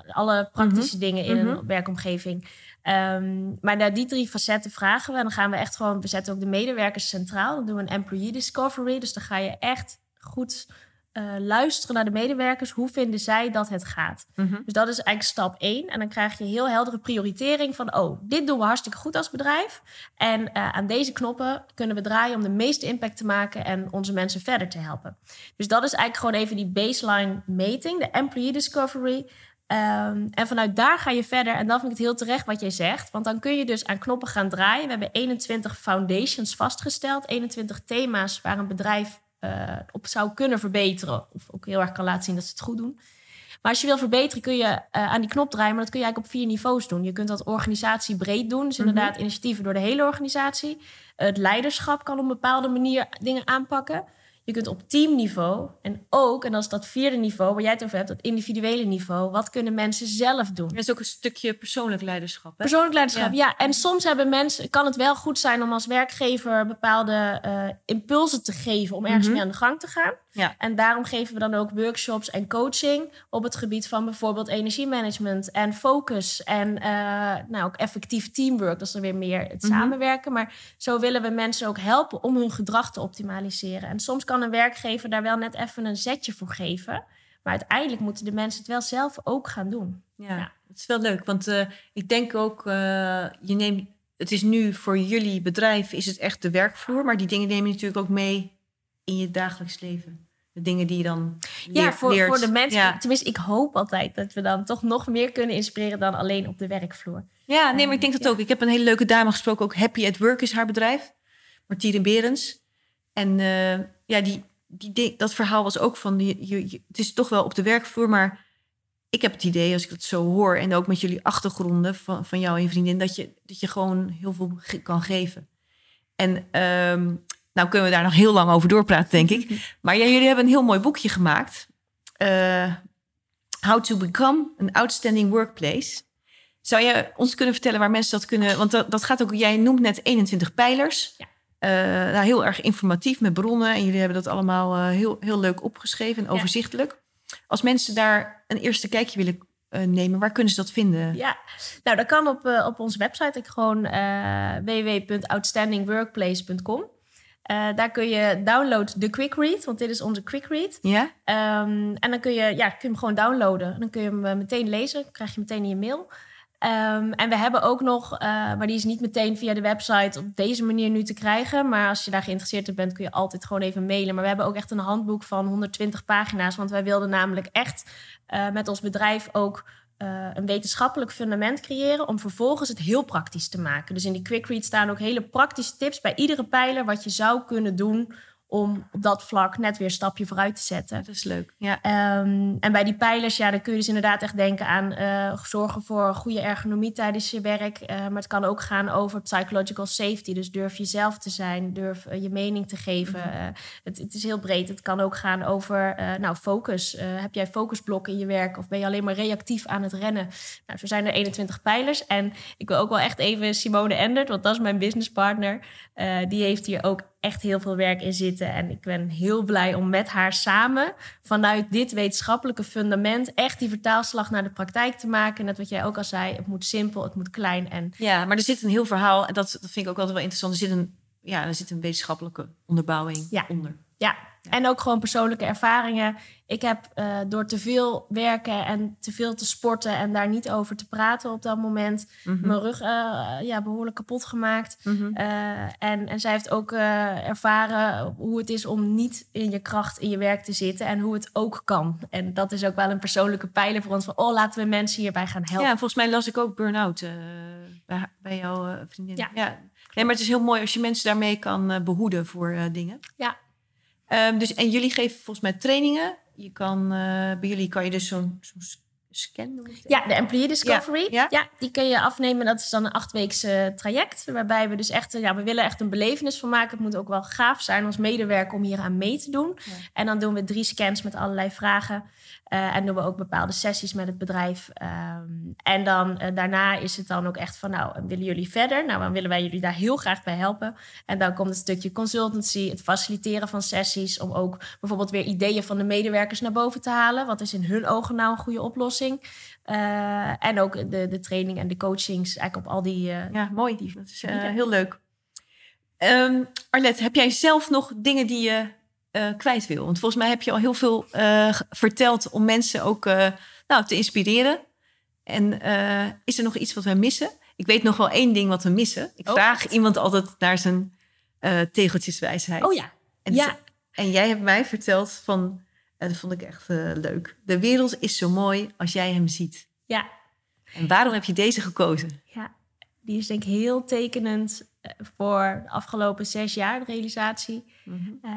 alle praktische dingen in Mhm. een werkomgeving. Ehm, maar naar die drie facetten vragen we. En dan gaan we echt gewoon, we zetten ook de medewerkers centraal. Dan doen we een employee discovery. Dus dan ga je echt goed eh, luisteren naar de medewerkers. Hoe vinden zij dat het gaat? mhm. Dus dat is eigenlijk stap één. En dan krijg je heel heldere prioritering van... oh, dit doen we hartstikke goed als bedrijf. En eh, aan deze knoppen kunnen we draaien... om de meeste impact te maken en onze mensen verder te helpen. Dus dat is eigenlijk gewoon even die baseline meting. De employee discovery. Ehm, en vanuit daar ga je verder. En dan vind ik het heel terecht wat jij zegt. Want dan kun je dus aan knoppen gaan draaien. We hebben 21 foundations vastgesteld. 21 thema's waar een bedrijf eh, op zou kunnen verbeteren. Of ook heel erg kan laten zien dat ze het goed doen. Maar als je wil verbeteren, kun je eh, aan die knop draaien. Maar dat kun je eigenlijk op vier niveaus doen. Je kunt dat organisatiebreed doen. Dus Mhm. inderdaad initiatieven door de hele organisatie. Het leiderschap kan op een bepaalde manier dingen aanpakken. Je kunt op teamniveau en ook, en dat is dat vierde niveau waar jij het over hebt, dat individuele niveau. Wat kunnen mensen zelf doen? Dat is ook een stukje persoonlijk leiderschap. Hè? Persoonlijk leiderschap, Ja. ja. En soms hebben mensen, kan het wel goed zijn om als werkgever bepaalde eh, impulsen te geven om ergens Mhm. mee aan de gang te gaan. Ja. En daarom geven we dan ook workshops en coaching op het gebied van bijvoorbeeld energiemanagement en focus. En eh, nou, ook effectief teamwork, dat is dan weer meer het Mhm. samenwerken. Maar zo willen we mensen ook helpen om hun gedrag te optimaliseren. En soms kan een werkgever daar wel net even een zetje voor geven. Maar uiteindelijk moeten de mensen het wel zelf ook gaan doen. Ja, Ja. het is wel leuk. Want eh, ik denk ook, eh, je neemt, het is nu voor jullie bedrijf is het echt de werkvloer. Maar die dingen neem je natuurlijk ook mee in je dagelijks leven. De dingen die je dan Ja, leert. voor, leert. voor de mensen. Ja. Tenminste, ik hoop altijd dat we dan toch nog meer kunnen inspireren dan alleen op de werkvloer. Ja, nee, maar ik denk dat Ja. ook. Ik heb een hele leuke dame gesproken, ook Happy at Work is haar bedrijf. Martine Berends. En eh, ja, die, die, dat verhaal was ook van, je, je, het is toch wel op de werkvloer, maar ik heb het idee, als ik het zo hoor, en ook met jullie achtergronden van, van jou en je vriendin, dat je, dat je gewoon heel veel kan geven. En ehm, nou kunnen we daar nog heel lang over doorpraten, denk ik. (laughs) Maar ja, jullie hebben een heel mooi boekje gemaakt. Eh, How to Become an Outstanding Workplace. Zou je ons kunnen vertellen waar mensen dat kunnen... Want dat, dat gaat ook... Jij noemt net 21 pijlers. Ja. Eh, nou, heel erg informatief met bronnen. En jullie hebben dat allemaal eh, heel, heel leuk opgeschreven en Ja. overzichtelijk. Als mensen daar een eerste kijkje willen nemen... waar kunnen ze dat vinden? Ja, nou dat kan op, op onze website. Ik gewoon www.outstandingworkplace.com. Eh, daar kun je download de Quick Read, want dit is onze Quick Read. Ja? Ehm, en dan kun je, ja, kun je hem gewoon downloaden. Dan kun je hem eh, meteen lezen, dan krijg je meteen in je mail. Ehm, en we hebben ook nog, eh, maar die is niet meteen via de website op deze manier nu te krijgen. Maar als je daar geïnteresseerd in bent, kun je altijd gewoon even mailen. Maar we hebben ook echt een handboek van 120 pagina's. Want wij wilden namelijk echt met ons bedrijf ook eh, een wetenschappelijk fundament creëren. Om vervolgens het heel praktisch te maken. Dus in die quick read staan ook hele praktische tips bij iedere pijler. Wat je zou kunnen doen om op dat vlak net weer een stapje vooruit te zetten. Dat is leuk. Ja. Ehm, en bij die pijlers, ja, dan kun je dus inderdaad echt denken aan uh, zorgen voor goede ergonomie tijdens je werk. Uh, maar het kan ook gaan over psychological safety. Dus durf jezelf te zijn, durf uh, je mening te geven. Mm -hmm. het, het, is heel breed. Het kan ook gaan over nou, focus. heb jij focusblokken in je werk of ben je alleen maar reactief aan het rennen? Nou, zo zijn er 21 pijlers. En ik wil ook wel echt even Simone Endert, want dat is mijn businesspartner. die heeft hier ook echt heel veel werk in zitten. En ik ben heel blij om met haar samen vanuit dit wetenschappelijke fundament echt die vertaalslag naar de praktijk te maken. Net wat jij ook al zei, het moet simpel, het moet klein. En... Ja, maar er zit een heel verhaal en dat, dat vind ik ook altijd wel interessant. Er zit een, ja, er zit een wetenschappelijke onderbouwing ja. onder. Ja, en ook gewoon persoonlijke ervaringen. Ik heb uh, door te veel werken en te veel te sporten en daar niet over te praten op dat moment, mm -hmm. mijn rug uh, ja, behoorlijk kapot gemaakt. Mm -hmm. uh, en, en zij heeft ook ervaren hoe het is om niet in je kracht in je werk te zitten en hoe het ook kan. En dat is ook wel een persoonlijke pijler voor ons van, oh, laten we mensen hierbij gaan helpen. Ja, volgens mij las ik ook burn-out bij, bij jouw vriendin. Ja. ja. Nee, maar het is heel mooi als je mensen daarmee kan behoeden voor dingen. Ja. Um, dus, en jullie geven volgens mij trainingen. Je kan, uh, bij jullie kan je dus zo'n zo scan. Ja, de Employee Discovery. Ja, ja. ja, die kun je afnemen. Dat is dan een achtweekse traject. Waarbij we dus echt, ja, we willen echt een belevenis van maken. Het moet ook wel gaaf zijn als medewerker om hier aan mee te doen. Ja. En dan doen we drie scans met allerlei vragen. Uh, en doen we ook bepaalde sessies met het bedrijf. Um, en dan uh, daarna is het dan ook echt van, nou, willen jullie verder? Nou, dan willen wij jullie daar heel graag bij helpen. En dan komt het stukje consultancy, het faciliteren van sessies, om ook bijvoorbeeld weer ideeën van de medewerkers naar boven te halen. Wat is in hun ogen nou een goede oplossing? Uh, en ook de, de training en de coachings, eigenlijk op al die. ja, mooi. Die, dat is heel leuk. Um, Arlette, heb jij zelf nog dingen die je kwijt wil. Want volgens mij heb je al heel veel verteld om mensen ook nou, te inspireren. En is er nog iets wat wij missen? Ik weet nog wel één ding wat we missen. Ik Oh, vraag iemand altijd naar zijn tegeltjeswijsheid. Oh ja. En, Ja. en jij hebt mij verteld van, en dat vond ik echt leuk. De wereld is zo mooi als jij hem ziet. Ja. En waarom heb je deze gekozen? Ja, die is denk ik heel tekenend eh, voor de afgelopen zes jaar, de realisatie. Eh,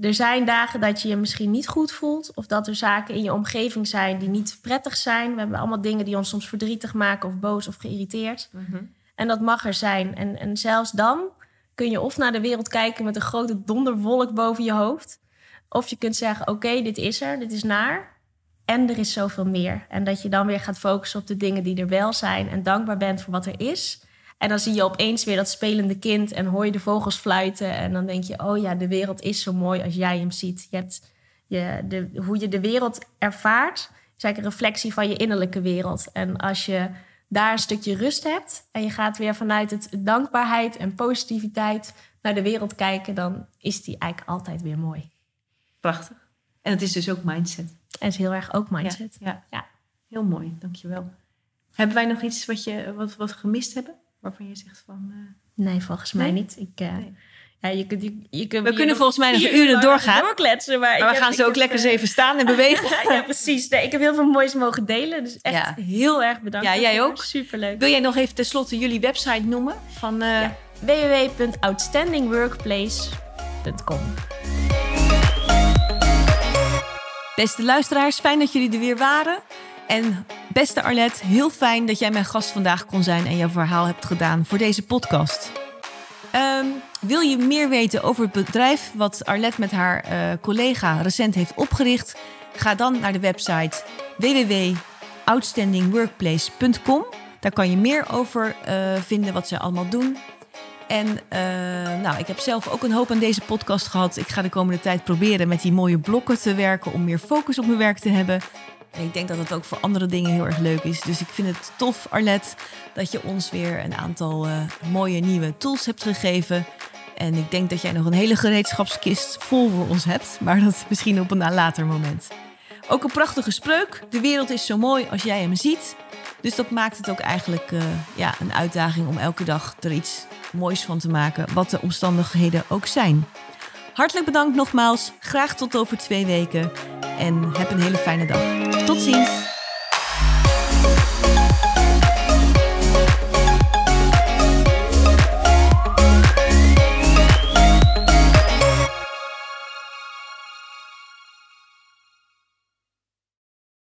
er zijn dagen dat je je misschien niet goed voelt. Of dat er zaken in je omgeving zijn die niet prettig zijn. We hebben allemaal dingen die ons soms verdrietig maken of boos of geïrriteerd. En dat mag er zijn. En, en zelfs dan kun je of naar de wereld kijken met een grote donderwolk boven je hoofd. Of je kunt zeggen, oké, dit is er, dit is naar. En er is zoveel meer. En dat je dan weer gaat focussen op de dingen die er wel zijn. En dankbaar bent voor wat er is. En dan zie je opeens weer dat spelende kind en hoor je de vogels fluiten. En dan denk je, oh ja, de wereld is zo mooi als jij hem ziet. Je je, de, hoe je de wereld ervaart, is eigenlijk een reflectie van je innerlijke wereld. En als je daar een stukje rust hebt en je gaat weer vanuit het dankbaarheid en positiviteit naar de wereld kijken, dan is die eigenlijk altijd weer mooi. Prachtig. En het is dus ook mindset. En is heel erg ook mindset. Ja, ja. Ja. heel mooi. Dankjewel. Hebben wij nog iets wat, je, wat, wat gemist hebben? Waarvan je zegt van... eh, Nee, volgens mij Nee? niet. Ik, eh, Nee. ja, je kunt, je, je kunt We kunnen volgens mij nog uren doorgaan. Doorkletsen, maar, we heb- gaan zo ook heb, lekker eens eh, even staan en (laughs) bewegen. ja, precies. Nee, ik heb heel veel moois mogen delen. Dus echt Ja. heel erg bedankt. Ja, jij ook. Superleuk. Wil jij nog even tenslotte jullie website noemen? Van, eh, Ja. www.outstandingworkplace.com Beste luisteraars, fijn dat jullie er weer waren. En beste Arlette, heel fijn dat jij mijn gast vandaag kon zijn en jouw verhaal hebt gedaan voor deze podcast. Ehm, wil je meer weten over het bedrijf wat Arlette met haar eh, collega recent heeft opgericht? Ga dan naar de website www.outstandingworkplace.com. Daar kan je meer over eh, vinden wat ze allemaal doen. En eh, nou, ik heb zelf ook een hoop aan deze podcast gehad. Ik ga de komende tijd proberen met die mooie blokken te werken om meer focus op mijn werk te hebben. En ik denk dat het ook voor andere dingen heel erg leuk is. Dus ik vind het tof, Arlette, dat je ons weer een aantal eh, mooie nieuwe tools hebt gegeven. En ik denk dat jij nog een hele gereedschapskist vol voor ons hebt. Maar dat misschien op een later moment. Ook een prachtige spreuk. De wereld is zo mooi als jij hem ziet. Dus dat maakt het ook eigenlijk uh, ja, een uitdaging om elke dag er iets moois van te maken. Wat de omstandigheden ook zijn. Hartelijk bedankt nogmaals. Graag tot over twee weken. En heb een hele fijne dag. Tot ziens.